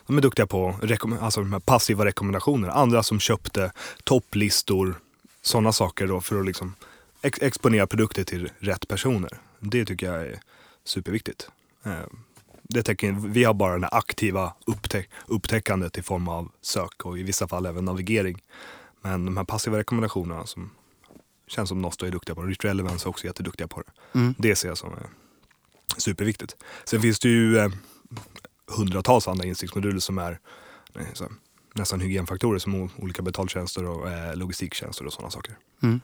De är duktiga på rekomm- alltså de här passiva rekommendationer. Andra som köpte topplistor, sådana saker då för att liksom ex- exponera produkter till rätt personer. Det tycker jag är superviktigt. Eh, det täcker, vi har bara det aktiva upptä- upptäckandet i form av sök och i vissa fall även navigering. Men de här passiva rekommendationerna som känns som Nosto är duktiga på. Rich Relevance är också jätteduktiga på det. Mm. Det ser jag som är superviktigt. Sen finns det ju eh, hundratals andra insiktsmoduler som är nästan hygienfaktorer som olika betaltjänster och eh, logistiktjänster och sådana saker. Mm.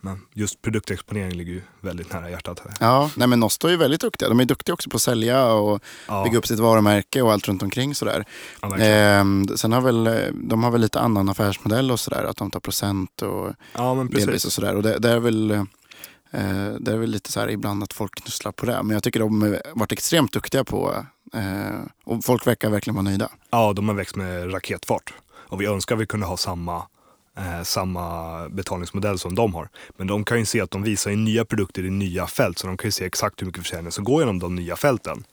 Men just produktexponering ligger ju väldigt nära hjärtat. Ja, nej men Nosto är ju väldigt duktiga. De är duktiga också på att sälja och Ja, bygga upp sitt varumärke och allt runt omkring sådär. ja. Ehm, sen har väl, eh, de har väl lite annan affärsmodell och sådär, att de tar procent och ja delvis och sådär. Och det, det är väl eh, det är väl lite så här ibland att folk knusslar på det. Men jag tycker de har varit extremt duktiga på eh, och folk verkar verkligen vara nöjda. Ja, de har växt med raketfart. Och vi önskar vi kunde ha samma, eh, samma betalningsmodell som de har. Men de kan ju se att de visar ju nya produkter i nya fält. Så de kan ju se exakt hur mycket försäljning som går genom de nya fälten.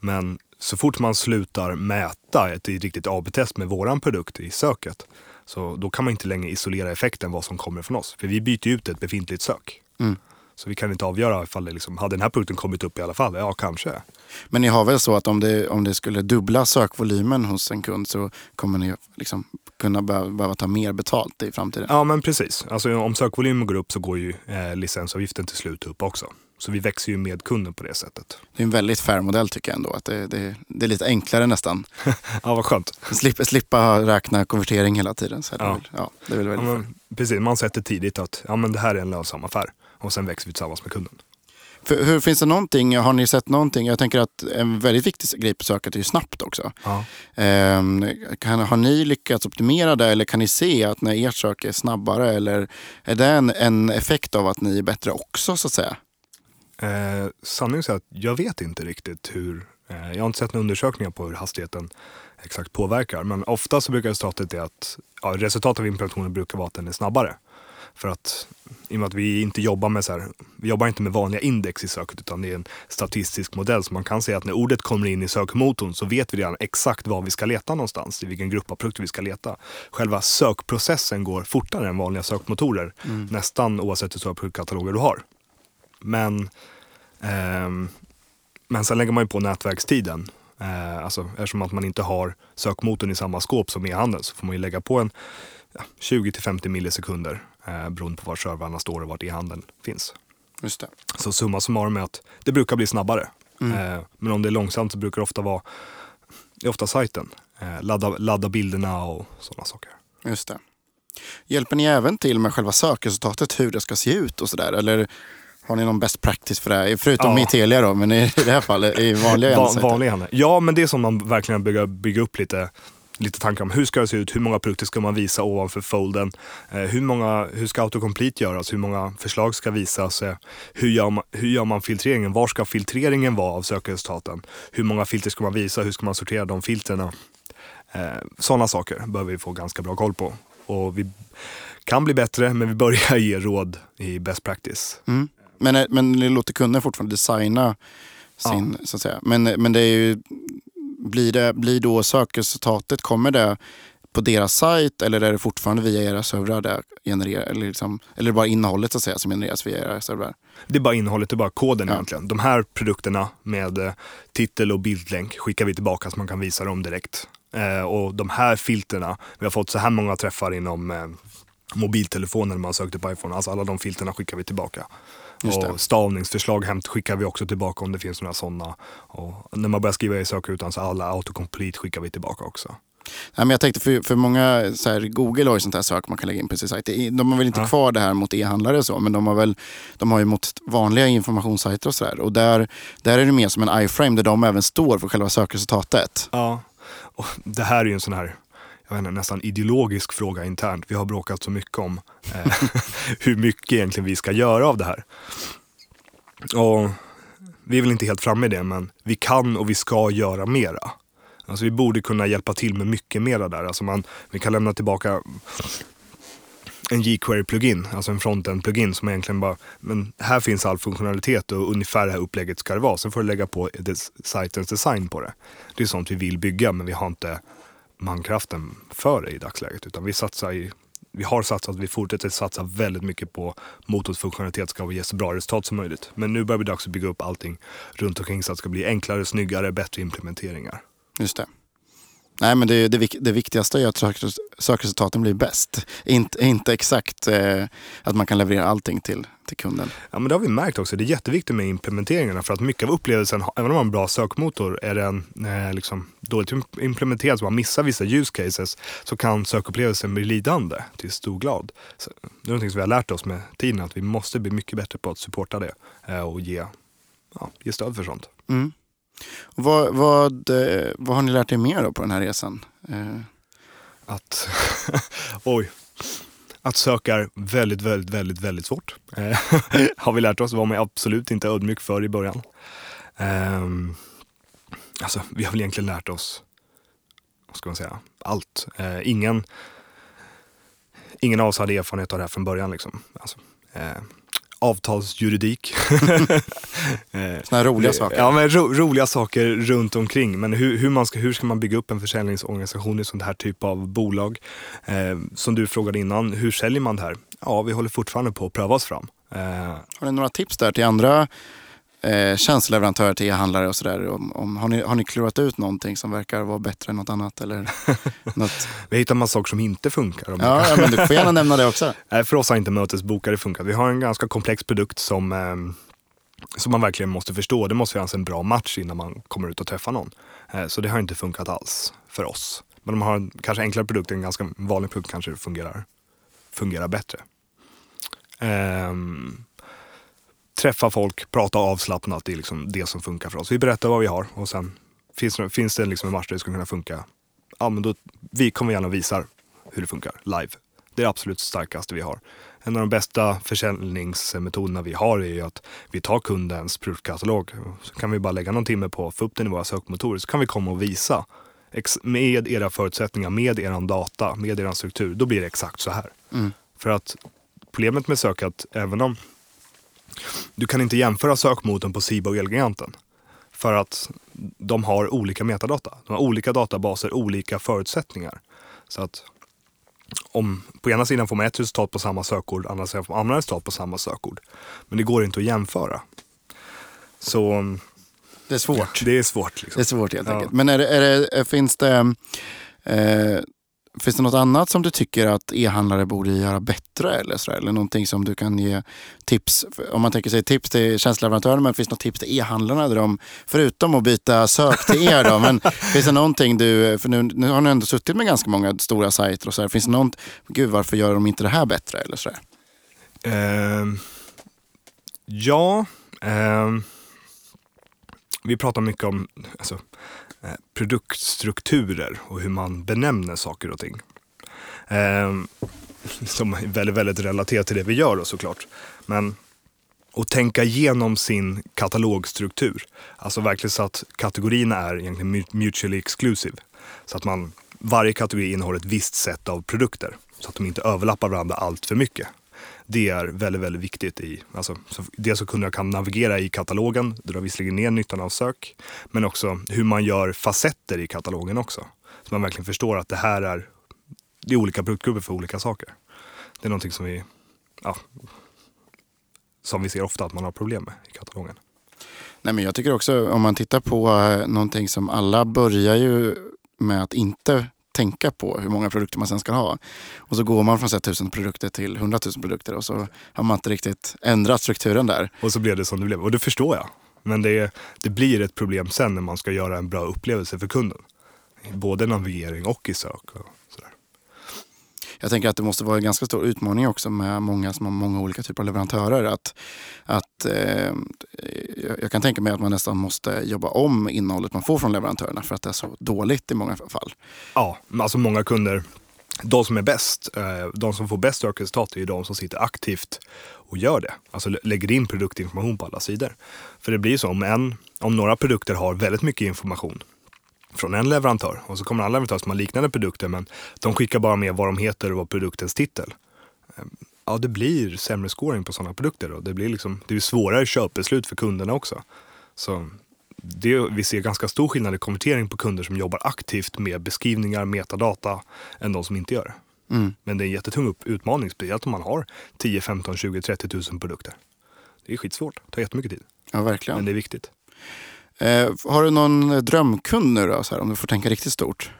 Men så fort man slutar mäta ett riktigt AB-test med våran produkt i söket. Så då kan man inte längre isolera effekten vad som kommer från oss. För vi byter ut ett befintligt sök. Mm. Så vi kan inte avgöra ifall det liksom, hade den här produkten kommit upp i alla fall? Ja, kanske. Men ni har väl så att om det, om det skulle dubbla sökvolymen hos en kund så kommer ni liksom kunna behöva, behöva ta mer betalt i framtiden? Ja, men precis. Alltså, om sökvolymen går upp så går ju eh, licensavgiften till slut upp också. Så vi växer ju med kunden på det sättet. Det är en väldigt fair modell tycker jag ändå. Att det, det, det är lite enklare nästan. *laughs* Ja, vad skönt. Slippa, slippa räkna konvertering hela tiden. Så är det, Ja. väl, ja, det är väl Ja, väldigt fair. men, precis, man sätter tidigt att ja, men det här är en lönsam affär. Och sen växer vi tillsammans med kunden. För, hur finns det någonting, har ni sett någonting? Jag tänker att en väldigt viktig grej på söket är ju snabbt också. Ja. Ehm, kan, har ni lyckats optimera det eller kan ni se att när ert sök är snabbare eller är det en, en effekt av att ni är bättre också så att säga? Eh, sanningen är att jag vet inte riktigt hur, eh, jag har inte sett några undersökningar på hur hastigheten exakt påverkar. Men ofta så brukar resultatet är att, ja, resultatet av implementationen brukar vara att den är snabbare. För att i och med att vi inte jobbar med så här, vi jobbar inte med vanliga index i söket utan det är en statistisk modell. Så man kan säga att när ordet kommer in i sökmotorn så vet vi redan exakt var vi ska leta någonstans, i vilken grupp av produkter vi ska leta. Själva sökprocessen går fortare än vanliga sökmotorer, mm. nästan oavsett hur stora produktkataloger du har. Men, ehm, men sen lägger man ju på nätverkstiden. Eh, alltså, eftersom att man inte har sökmotorn i samma skåp som e-handeln så får man ju lägga på en ja, 20 50 millisekunder eh, beroende på var servrarna står och vart e-handeln finns. Just det. Så summa summarum är att det brukar bli snabbare. Mm. Eh, men om det är långsamt så brukar det ofta vara det är ofta sajten. Eh, ladda, ladda bilderna och sådana saker. Just det. Hjälper ni även till med själva sökresultatet, hur det ska se ut och sådär? Eller har ni någon best practice för det här? Förutom ja. i Telia då, men i det här fallet i vanliga Va, Vanliga Ja, men det är som man verkligen bygger bygga upp lite lite tankar om hur ska det se ut, hur många produkter ska man visa ovanför folden, eh, hur, många, hur ska autocomplete göras, hur många förslag ska visas, eh, hur, gör man, hur gör man filtreringen, var ska filtreringen vara av sökresultaten, hur många filter ska man visa, hur ska man sortera de filterna. Eh, Sådana saker behöver vi få ganska bra koll på. Och vi kan bli bättre, men vi börjar ge råd i best practice. Mm. Men, men ni låter kunden fortfarande designa sin, ja. så att säga. Men, men det är ju, blir, det, blir då sökresultatet, kommer det på deras sajt eller är det fortfarande via era servrar det genererar, eller, liksom, eller bara innehållet så att säga, som genereras via era servrar? Det är bara innehållet, det är bara koden ja. egentligen. De här produkterna med eh, titel och bildlänk skickar vi tillbaka så man kan visa dem direkt. Eh, och de här filterna, vi har fått så här många träffar inom eh, mobiltelefoner när man sökte på iPhone. Alltså alla de filterna skickar vi tillbaka. Och stavningsförslag skickar vi också tillbaka om det finns några sådana. Och när man börjar skriva i sökrutan så alla autocomplete skickar vi tillbaka också. Nej, men jag tänkte för, för många, så här, Google har ju sånt här sök man kan lägga in på sin sajt. De har väl inte ja. kvar det här mot e-handlare så, men de har väl de har ju mot vanliga informationssajter och sådär. Och där, där är det mer som en iframe där de även står för själva sökresultatet. Ja, och det här är ju en sån här jag vet inte, nästan ideologisk fråga internt. Vi har bråkat så mycket om eh, *laughs* hur mycket egentligen vi ska göra av det här. Och vi är väl inte helt framme i det, men vi kan och vi ska göra mera. Alltså vi borde kunna hjälpa till med mycket mera där. Alltså man, vi kan lämna tillbaka en jQuery-plugin, alltså en frontend-plugin som egentligen bara, men här finns all funktionalitet och ungefär det här upplägget ska det vara. Sen får du lägga på sajtens design på det. Det är sånt vi vill bygga, men vi har inte mankraften för det i dagsläget. Utan vi satsar i vi har satsat, vi fortsätter satsa väldigt mycket på motorns funktionalitet ska ge så bra resultat som möjligt. Men nu börjar det dags att bygga upp allting runt omkring så att det ska bli enklare, snyggare, bättre implementeringar. Just det. Nej, men det, det, det viktigaste är att sökresultaten blir bäst. Inte, inte exakt eh, att man kan leverera allting till, till kunden. Ja, men det har vi märkt också. Det är jätteviktigt med implementeringarna för att mycket av upplevelsen, även om man har en bra sökmotor, är den eh, liksom dåligt implementerad så man missar vissa use cases så kan sökupplevelsen bli lidande till stor glad. Så, det är någonting som vi har lärt oss med tiden att vi måste bli mycket bättre på att supporta det eh, och ge, ja, ge stöd för sånt. Mm. Vad, vad, eh, vad har ni lärt er mer då på den här resan? Eh, att, *laughs* oj, att söka är väldigt, väldigt, väldigt, väldigt svårt. Eh, *laughs* har vi lärt oss, var man absolut inte ödmjuk för i början. Um, alltså, vi har väl egentligen lärt oss, vad ska man säga, allt. Uh, ingen, ingen av oss hade erfarenhet av det här från början. Liksom. Alltså, uh, avtalsjuridik. *laughs* Sådana här roliga saker. Ja, men ro, roliga saker runt omkring. Men hur, hur, man ska, hur ska man bygga upp en försäljningsorganisation i sånt här typ av bolag? Eh, som du frågade innan, hur säljer man det här? Ja, vi håller fortfarande på att pröva oss fram. Eh, Har ni några tips där till andra eh, tjänsteleverantörer till e-handlare och sådär. Om, om, har, ni, har ni klurat ut någonting som verkar vara bättre än något annat? Eller *laughs* något? Vi har hittat massa saker som inte funkar. Ja, ja, men du får gärna nämna det också. *laughs* För oss har inte mötesbokare funkat. Vi har en ganska komplex produkt som, eh, som man verkligen måste förstå. Det måste finnas en bra match innan man kommer ut och träffar någon. Eh, så det har inte funkat alls för oss. Men de har en kanske enklare produkt, en ganska vanlig produkt kanske fungerar, fungerar bättre. Um, träffa folk, prata avslappnat, det är liksom det som funkar för oss. Vi berättar vad vi har och sen finns, det, finns det liksom en match där det ska kunna funka. Ja, men då, vi kommer gärna och visar hur det funkar live. Det är det absolut starkaste vi har. En av de bästa försäljningsmetoderna vi har är ju att vi tar kundens produktkatalog. Så kan vi bara lägga någon timme på att få upp den i våra sökmotorer. Så kan vi komma och visa med era förutsättningar, med er data, med er struktur. Då blir det exakt så här. Mm. För att problemet med sök är att även om du kan inte jämföra sökmotorn på Siba och Elgiganten. För att de har olika metadata. De har olika databaser, olika förutsättningar. Så att om på ena sidan får man ett resultat på samma sökord, andra sidan får man andra resultat på samma sökord. Men det går inte att jämföra. Så Det är svårt. det är svårt. Liksom. Det är svårt helt Ja. enkelt. Men är det, är det, finns, det, eh, finns det något annat som du tycker att e-handlare borde göra bättre? Eller, så eller någonting som du kan ge tips? Om man tänker sig tips till tjänsteleverantörer, men finns det något tips till e-handlarna? Där de, förutom att byta sök till er, då, men *laughs* finns det någonting du... För nu, nu har ni ändå suttit med ganska många stora sajter och så här. Finns det något, gud varför gör de inte det här bättre? Eller så där? Ehm, ja, ehm, vi pratar mycket om alltså, Eh, produktstrukturer och hur man benämner saker och ting. Ehm, *laughs* som är väldigt, väldigt relaterat till det vi gör då såklart. Men att tänka igenom sin katalogstruktur. Alltså verkligen så att kategorierna är egentligen mutually exclusive. Så att man, varje kategori innehåller ett visst sätt av produkter. Så att de inte överlappar varandra allt för mycket. Det är väldigt, väldigt viktigt. I, alltså, så dels så kunderna kan navigera i katalogen, det drar visserligen ner nyttan av sök, men också hur man gör facetter i katalogen också. Så man verkligen förstår att det här är, det är olika produktgrupper för olika saker. Det är någonting som vi, ja, som vi ser ofta att man har problem med i katalogen. Nej, men jag tycker också om man tittar på eh, någonting som alla börjar ju med att inte tänka på hur många produkter man sen ska ha. Och så går man från så 1000 produkter till 100 000 produkter och så har man inte riktigt ändrat strukturen där. Och så blev det som det blev. Och det förstår jag. Men det, det blir ett problem sen när man ska göra en bra upplevelse för kunden. Både navigering och i sök. Jag tänker att det måste vara en ganska stor utmaning också med många som har många olika typer av leverantörer. Att, att, eh, jag- kan tänka mig att man nästan måste jobba om innehållet man får från leverantörerna för att det är så dåligt i många fall. Ja, alltså många kunder, de som är bäst, eh, de som får bäst sökresultat är ju de som sitter aktivt och gör det. Alltså lägger in produktinformation på alla sidor. För det blir så om, en, om några produkter har väldigt mycket information från en leverantör och så kommer en annan leverantör som har liknande produkter men de skickar bara med vad de heter och vad produktens titel. Eh, Ja, det blir sämre scoring på sådana produkter och det blir, liksom, det blir svårare köpbeslut för kunderna också. Så det, vi ser ganska stor skillnad i konvertering på kunder som jobbar aktivt med beskrivningar, metadata, än de som inte gör det. Mm. Men det är en jättetung utmaning, speciellt om man har 10, 15, 20, 30 tusen produkter. Det är skitsvårt, det tar jättemycket tid, Ja, verkligen. men det är viktigt. Eh, har du någon drömkund nu då, så här, om du får tänka riktigt stort?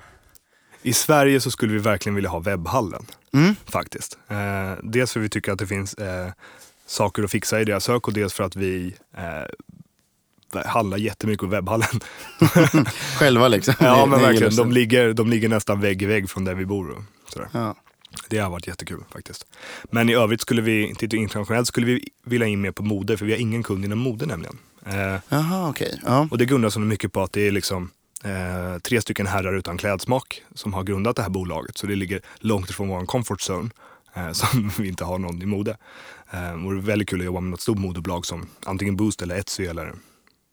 I Sverige så skulle vi verkligen vilja ha webbhallen, Mm. faktiskt. Eh, dels för att vi tycker att det finns eh, saker att fixa i deras sök och dels för att vi eh, handlar jättemycket på webbhallen. *laughs* Själva liksom? ja, men verkligen. De ligger, de ligger nästan vägg i vägg från där vi bor. Sådär. Ja. Det har varit jättekul faktiskt. Men i övrigt skulle vi internationellt, skulle vi vilja in mer på mode, för vi har ingen kund inom mode nämligen. Eh, Jaha, okej. Ja. och det grundas så mycket på att det är liksom eh, tre stycken herrar utan klädsmak som har grundat det här bolaget. Så det ligger långt ifrån vår comfort zone, eh, som *laughs* vi inte har någon i mode. Eh, och det är väldigt kul att jobba med något stort modebolag som antingen Boost eller Etsy. Eller,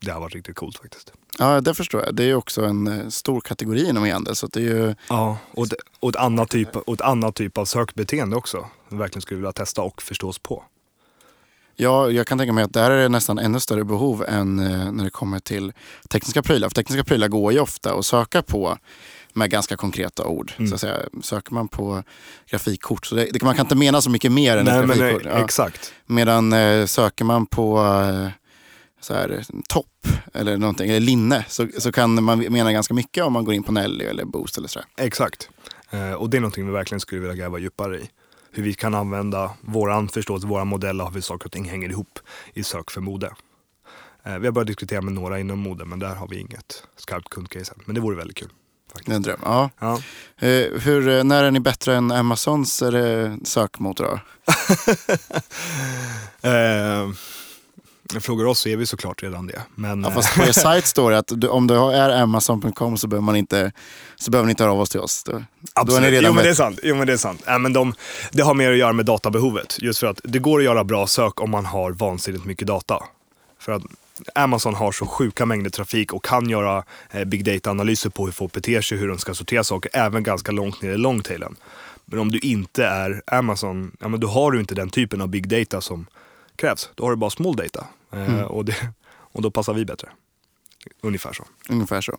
det har varit riktigt coolt faktiskt. ja, det förstår jag. Det är ju också en eh, stor kategori inom e-handel. Så att det är ju, Ja, och, ett- och, ett annat typ, och ett annat typ av sökbeteende också. Som verkligen skulle vilja testa och förstås på. Ja, jag kan tänka mig att där är det nästan ännu större behov än eh, när det kommer till tekniska prylar. För tekniska prylar går ju ofta att söka på med ganska konkreta ord. Mm. Så att säga, söker man på grafikkort, så det, man kan inte mena så mycket mer än Nej, ett men, grafikkort. eh, Ja. Exakt. Medan eh, söker man på eh, så här, topp eller någonting, eller linne, så, så kan man mena ganska mycket om man går in på Nelly eller Boost eller sådär. Exakt. Eh, och det är någonting vi verkligen skulle vilja gräva djupare i. Hur vi kan använda våran förståelse, våra modeller av hur saker och ting hänger ihop i sök för mode. Eh, vi har börjat diskutera med några inom mode, men där har vi inget skarpt kundcase än. Men det vore väldigt kul. Är en dröm. Ja. Ja. Eh, hur, eh, när är ni bättre än Amazons sökmotor? *laughs* Eh, frågar oss så är vi såklart redan det. Men, Ja, eh, fast på er *laughs* sajt står det att du, om du är Amazon.com så behöver man inte, så behöver ni inte höra av oss till oss. Då, då är Absolut. ni redan jo, men det är sant. Jo, men det är sant. Äh, men de, det har mer att göra med databehovet. Just för att det går att göra bra sök om man har vansinnigt mycket data. För att Amazon har så sjuka mängder trafik och kan göra eh, big data-analyser på hur folk beter sig, hur de ska sortera saker, även ganska långt ner i longtailen. Men om du inte är Amazon, ja men då har du inte den typen av big data som krävs. Då har du bara small data. Eh, Mm. och, det, och då passar vi bättre. Ungefär så. Ungefär så.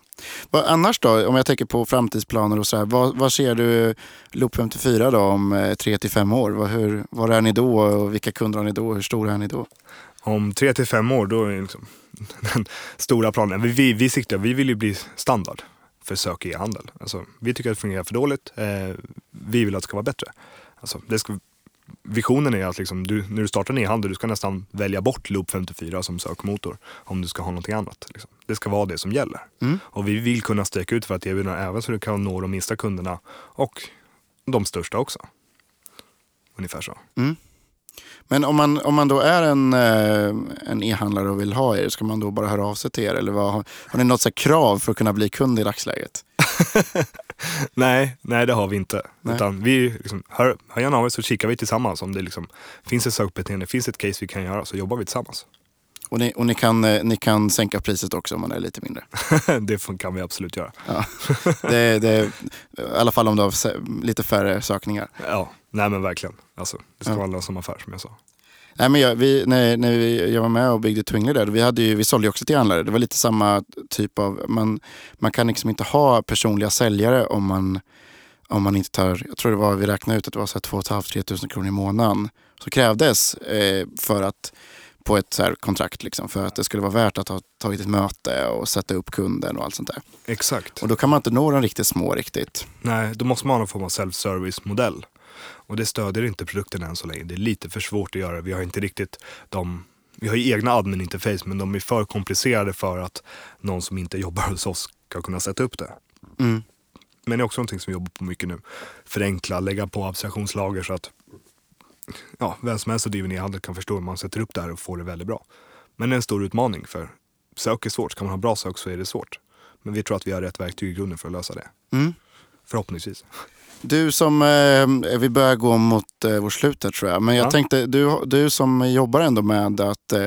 Vad, annars då, om jag tänker på framtidsplaner och så här, vad, vad ser du Loop 54 då om eh, tre till fem år? Vad, hur, var är ni då och vilka kunder har ni då? Hur stora är ni då? Om tre till fem år, då är liksom *laughs* den stora planen. Vi, vi, vi siktar, vi vill ju bli standard för sök i e-handel. Alltså, vi tycker att det fungerar för dåligt. Eh, vi vill att det ska vara bättre. Alltså, det ska, visionen är att liksom, du, när du startar en e-handel, du ska nästan välja bort Loop 54 som sökmotor om du ska ha någonting annat. Liksom. Det ska vara det som gäller. Mm. Och vi vill kunna sträcka ut för att erbjuda även så du kan nå de minsta kunderna och de största också. Ungefär så. Men om man, om man då är en, eh, en e-handlare och vill ha er, ska man då bara höra av sig till er? Eller vad, har, ni något så krav för att kunna bli kund i dagsläget? *laughs* Nej, nej det har vi inte. Nej. Utan vi liksom, hör, hör gärna av er så kikar vi tillsammans. Om det liksom, finns ett sökbeteende, finns ett case vi kan göra så jobbar vi tillsammans. Och ni, och ni, kan, eh, ni kan sänka priset också om man är lite mindre. *laughs* det kan vi absolut göra. Ja. Det, det, I alla fall om du har lite färre sökningar. Ja, nej men verkligen. Alltså, det ska Ja. vara en lönsam affär som jag sa. Nej, men jag, vi, när, när vi, jag var med och byggde Twingly där, vi, hade ju, vi sålde ju också till handlare. Det var lite samma typ av, man, man kan liksom inte ha personliga säljare om man, om man inte tar, jag tror det var, vi räknade ut att det var 2 500-3 tusen kronor i månaden. Så krävdes eh, för att, på ett så kontrakt, liksom, för att det skulle vara värt att ha tagit ett möte och sätta upp kunden och allt sånt där. Exakt. Och då kan man inte nå de riktigt små riktigt. Nej, då måste man ha någon form av self-service-modell. Och det stödjer inte produkten än så länge. Det är lite för svårt att göra. Vi har inte riktigt de vi har ju egna admin-interface men de är för komplicerade för att någon som inte *laughs* jobbar hos oss ska kunna sätta upp det. Mm. Men det är också någonting som vi jobbar på mycket nu. Förenkla, lägga på abstraktionslager så att ja, vem som helst som driver e-handel kan förstå hur man sätter upp det här och får det väldigt bra. Men det är en stor utmaning för sök är svårt. Ska man ha bra sök så är det svårt. Men vi tror att vi har rätt verktyg i grunden för att lösa det. Mm. Förhoppningsvis. Du som, eh, vi börjar gå mot eh, vårt slut här tror jag. Men jag Ja. tänkte, du, du som jobbar ändå med att eh,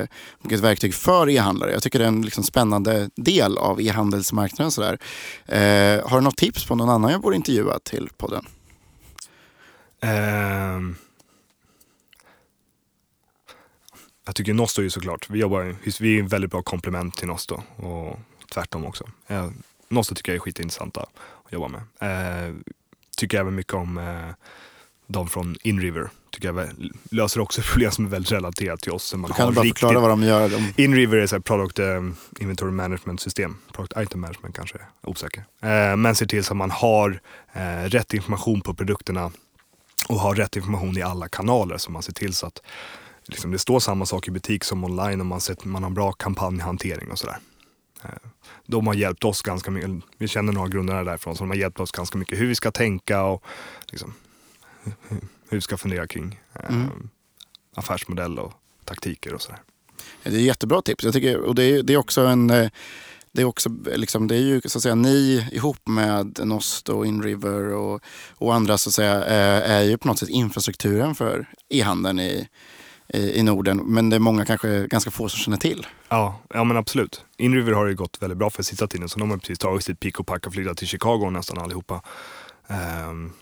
ett verktyg för e-handlare. Jag tycker det är en liksom, spännande del av e-handelsmarknaden. Sådär. Eh, har du något tips på någon annan jag borde intervjua till podden? Ehm. jag tycker Nosto är ju såklart, vi jobbar, vi är en väldigt bra komplement till Nosto och tvärtom också. Eh, Nosto tycker jag är skitintressanta att jobba med. Eh, tycker även mycket om eh, de från Inriver. Tycker jag löser också *laughs* problem som är väldigt relaterat till oss. Man kan du bara riktigt- förklara vad de gör? De, Inriver är ett product eh, inventory management system. Product item management kanske, är osäker. Eh, men ser till så att man har eh, rätt information på produkterna och har rätt information i alla kanaler. Så man ser till så att liksom, det står samma sak i butik som online och man, sett, man har bra kampanjhantering och sådär. Eh, de har hjälpt oss ganska mycket, vi känner några grundare därifrån, så de har hjälpt oss ganska mycket hur vi ska tänka och liksom, hur- vi ska fundera kring eh, Mm. affärsmodell och taktiker och sådär. det är jättebra tips. Jag tycker, och det är, det är också en... eh, Det är, också, liksom, det är ju så att säga ni ihop med Nost och Inriver och, och andra så att säga, är ju på något sätt infrastrukturen för e-handeln i, i, i Norden. Men det är många, kanske ganska få som känner till. Ja, ja men absolut. Inriver har ju gått väldigt bra för sista tiden så de har precis tagit sitt pick och pack och flyttat till Chicago nästan allihopa. Ehm,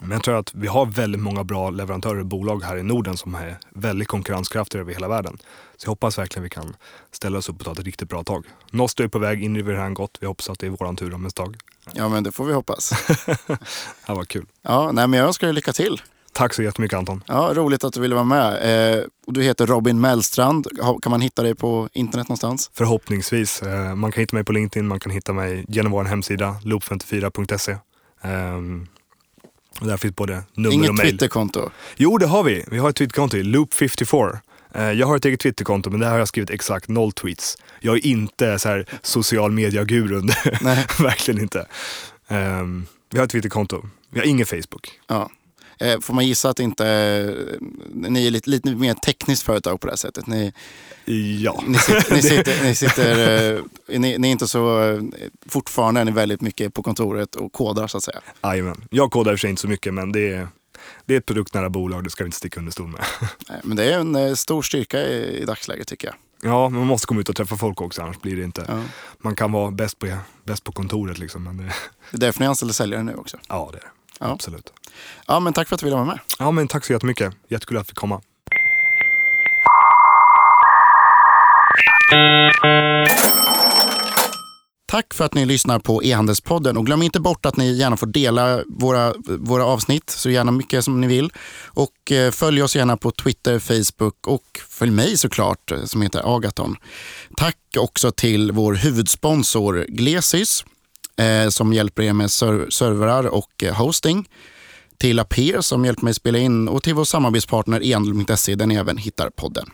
men jag tror att vi har väldigt många bra leverantörer och bolag här i Norden som är väldigt konkurrenskraftiga över hela världen. Så jag hoppas verkligen vi kan ställa oss upp och ta ett riktigt bra tag. Nosto är på väg, Inriver har gått. Vi hoppas att det är våran tur om ett tag. Ja, men det får vi hoppas. *laughs* Det var kul. Ja, nej, men jag önskar dig lycka till. Tack så jättemycket Anton. Ja, roligt att du ville vara med. Eh, och du heter Robin Mellstrand. Kan man hitta dig på internet någonstans? Förhoppningsvis. Eh, man kan hitta mig på LinkedIn, man kan hitta mig genom vår hemsida loop54.se. Ehm, och där finns både nummer och Inget mejl. Twitterkonto? Jo, det har vi. Vi har ett Twitterkonto, Loop54. Eh, Jag har ett eget Twitterkonto, men där har jag skrivit exakt noll tweets. Jag är inte så här social media-gurun, Nej. *laughs* verkligen inte. Ehm, vi har ett Twitterkonto. Vi har ingen Facebook. Ja. Eh, får man gissa att inte... eh, Ni är lite, lite mer tekniskt företag på det här sättet. Ni, Ja, ni, ni, *laughs* sitter, ni, sitter, eh, ni, ni är inte så... eh, Fortfarande är ni väldigt mycket på kontoret och kodar så att säga. jajamän. Jag kodar i och för sig inte så mycket, men det är, det är ett produktnära bolag, det ska vi inte sticka under stol med. *laughs* Nej, Men det är en eh, stor styrka i, i dagsläget tycker jag. Ja, man måste komma ut och träffa folk också, annars blir det inte... Ja. Man kan vara bäst på, bäst på kontoret liksom, men det, Det är därför ni anställer säljare nu också. ja, det är det. Ja. Absolut. Ja, men tack för att du ville vara med. Ja, men tack så jättemycket. Jättekul att jag fick komma. Tack för att ni lyssnar på e-handelspodden och glöm inte bort att ni gärna får dela våra, våra avsnitt så gärna mycket som ni vill. Och eh, följ oss gärna på Twitter, Facebook och följ mig såklart eh, som heter Agaton. Tack också till vår huvudsponsor Glesys eh, som hjälper er med ser servrar och hosting. Till Aper som hjälper mig spela in och till vår samarbetspartner ehandel.se där ni även hittar podden.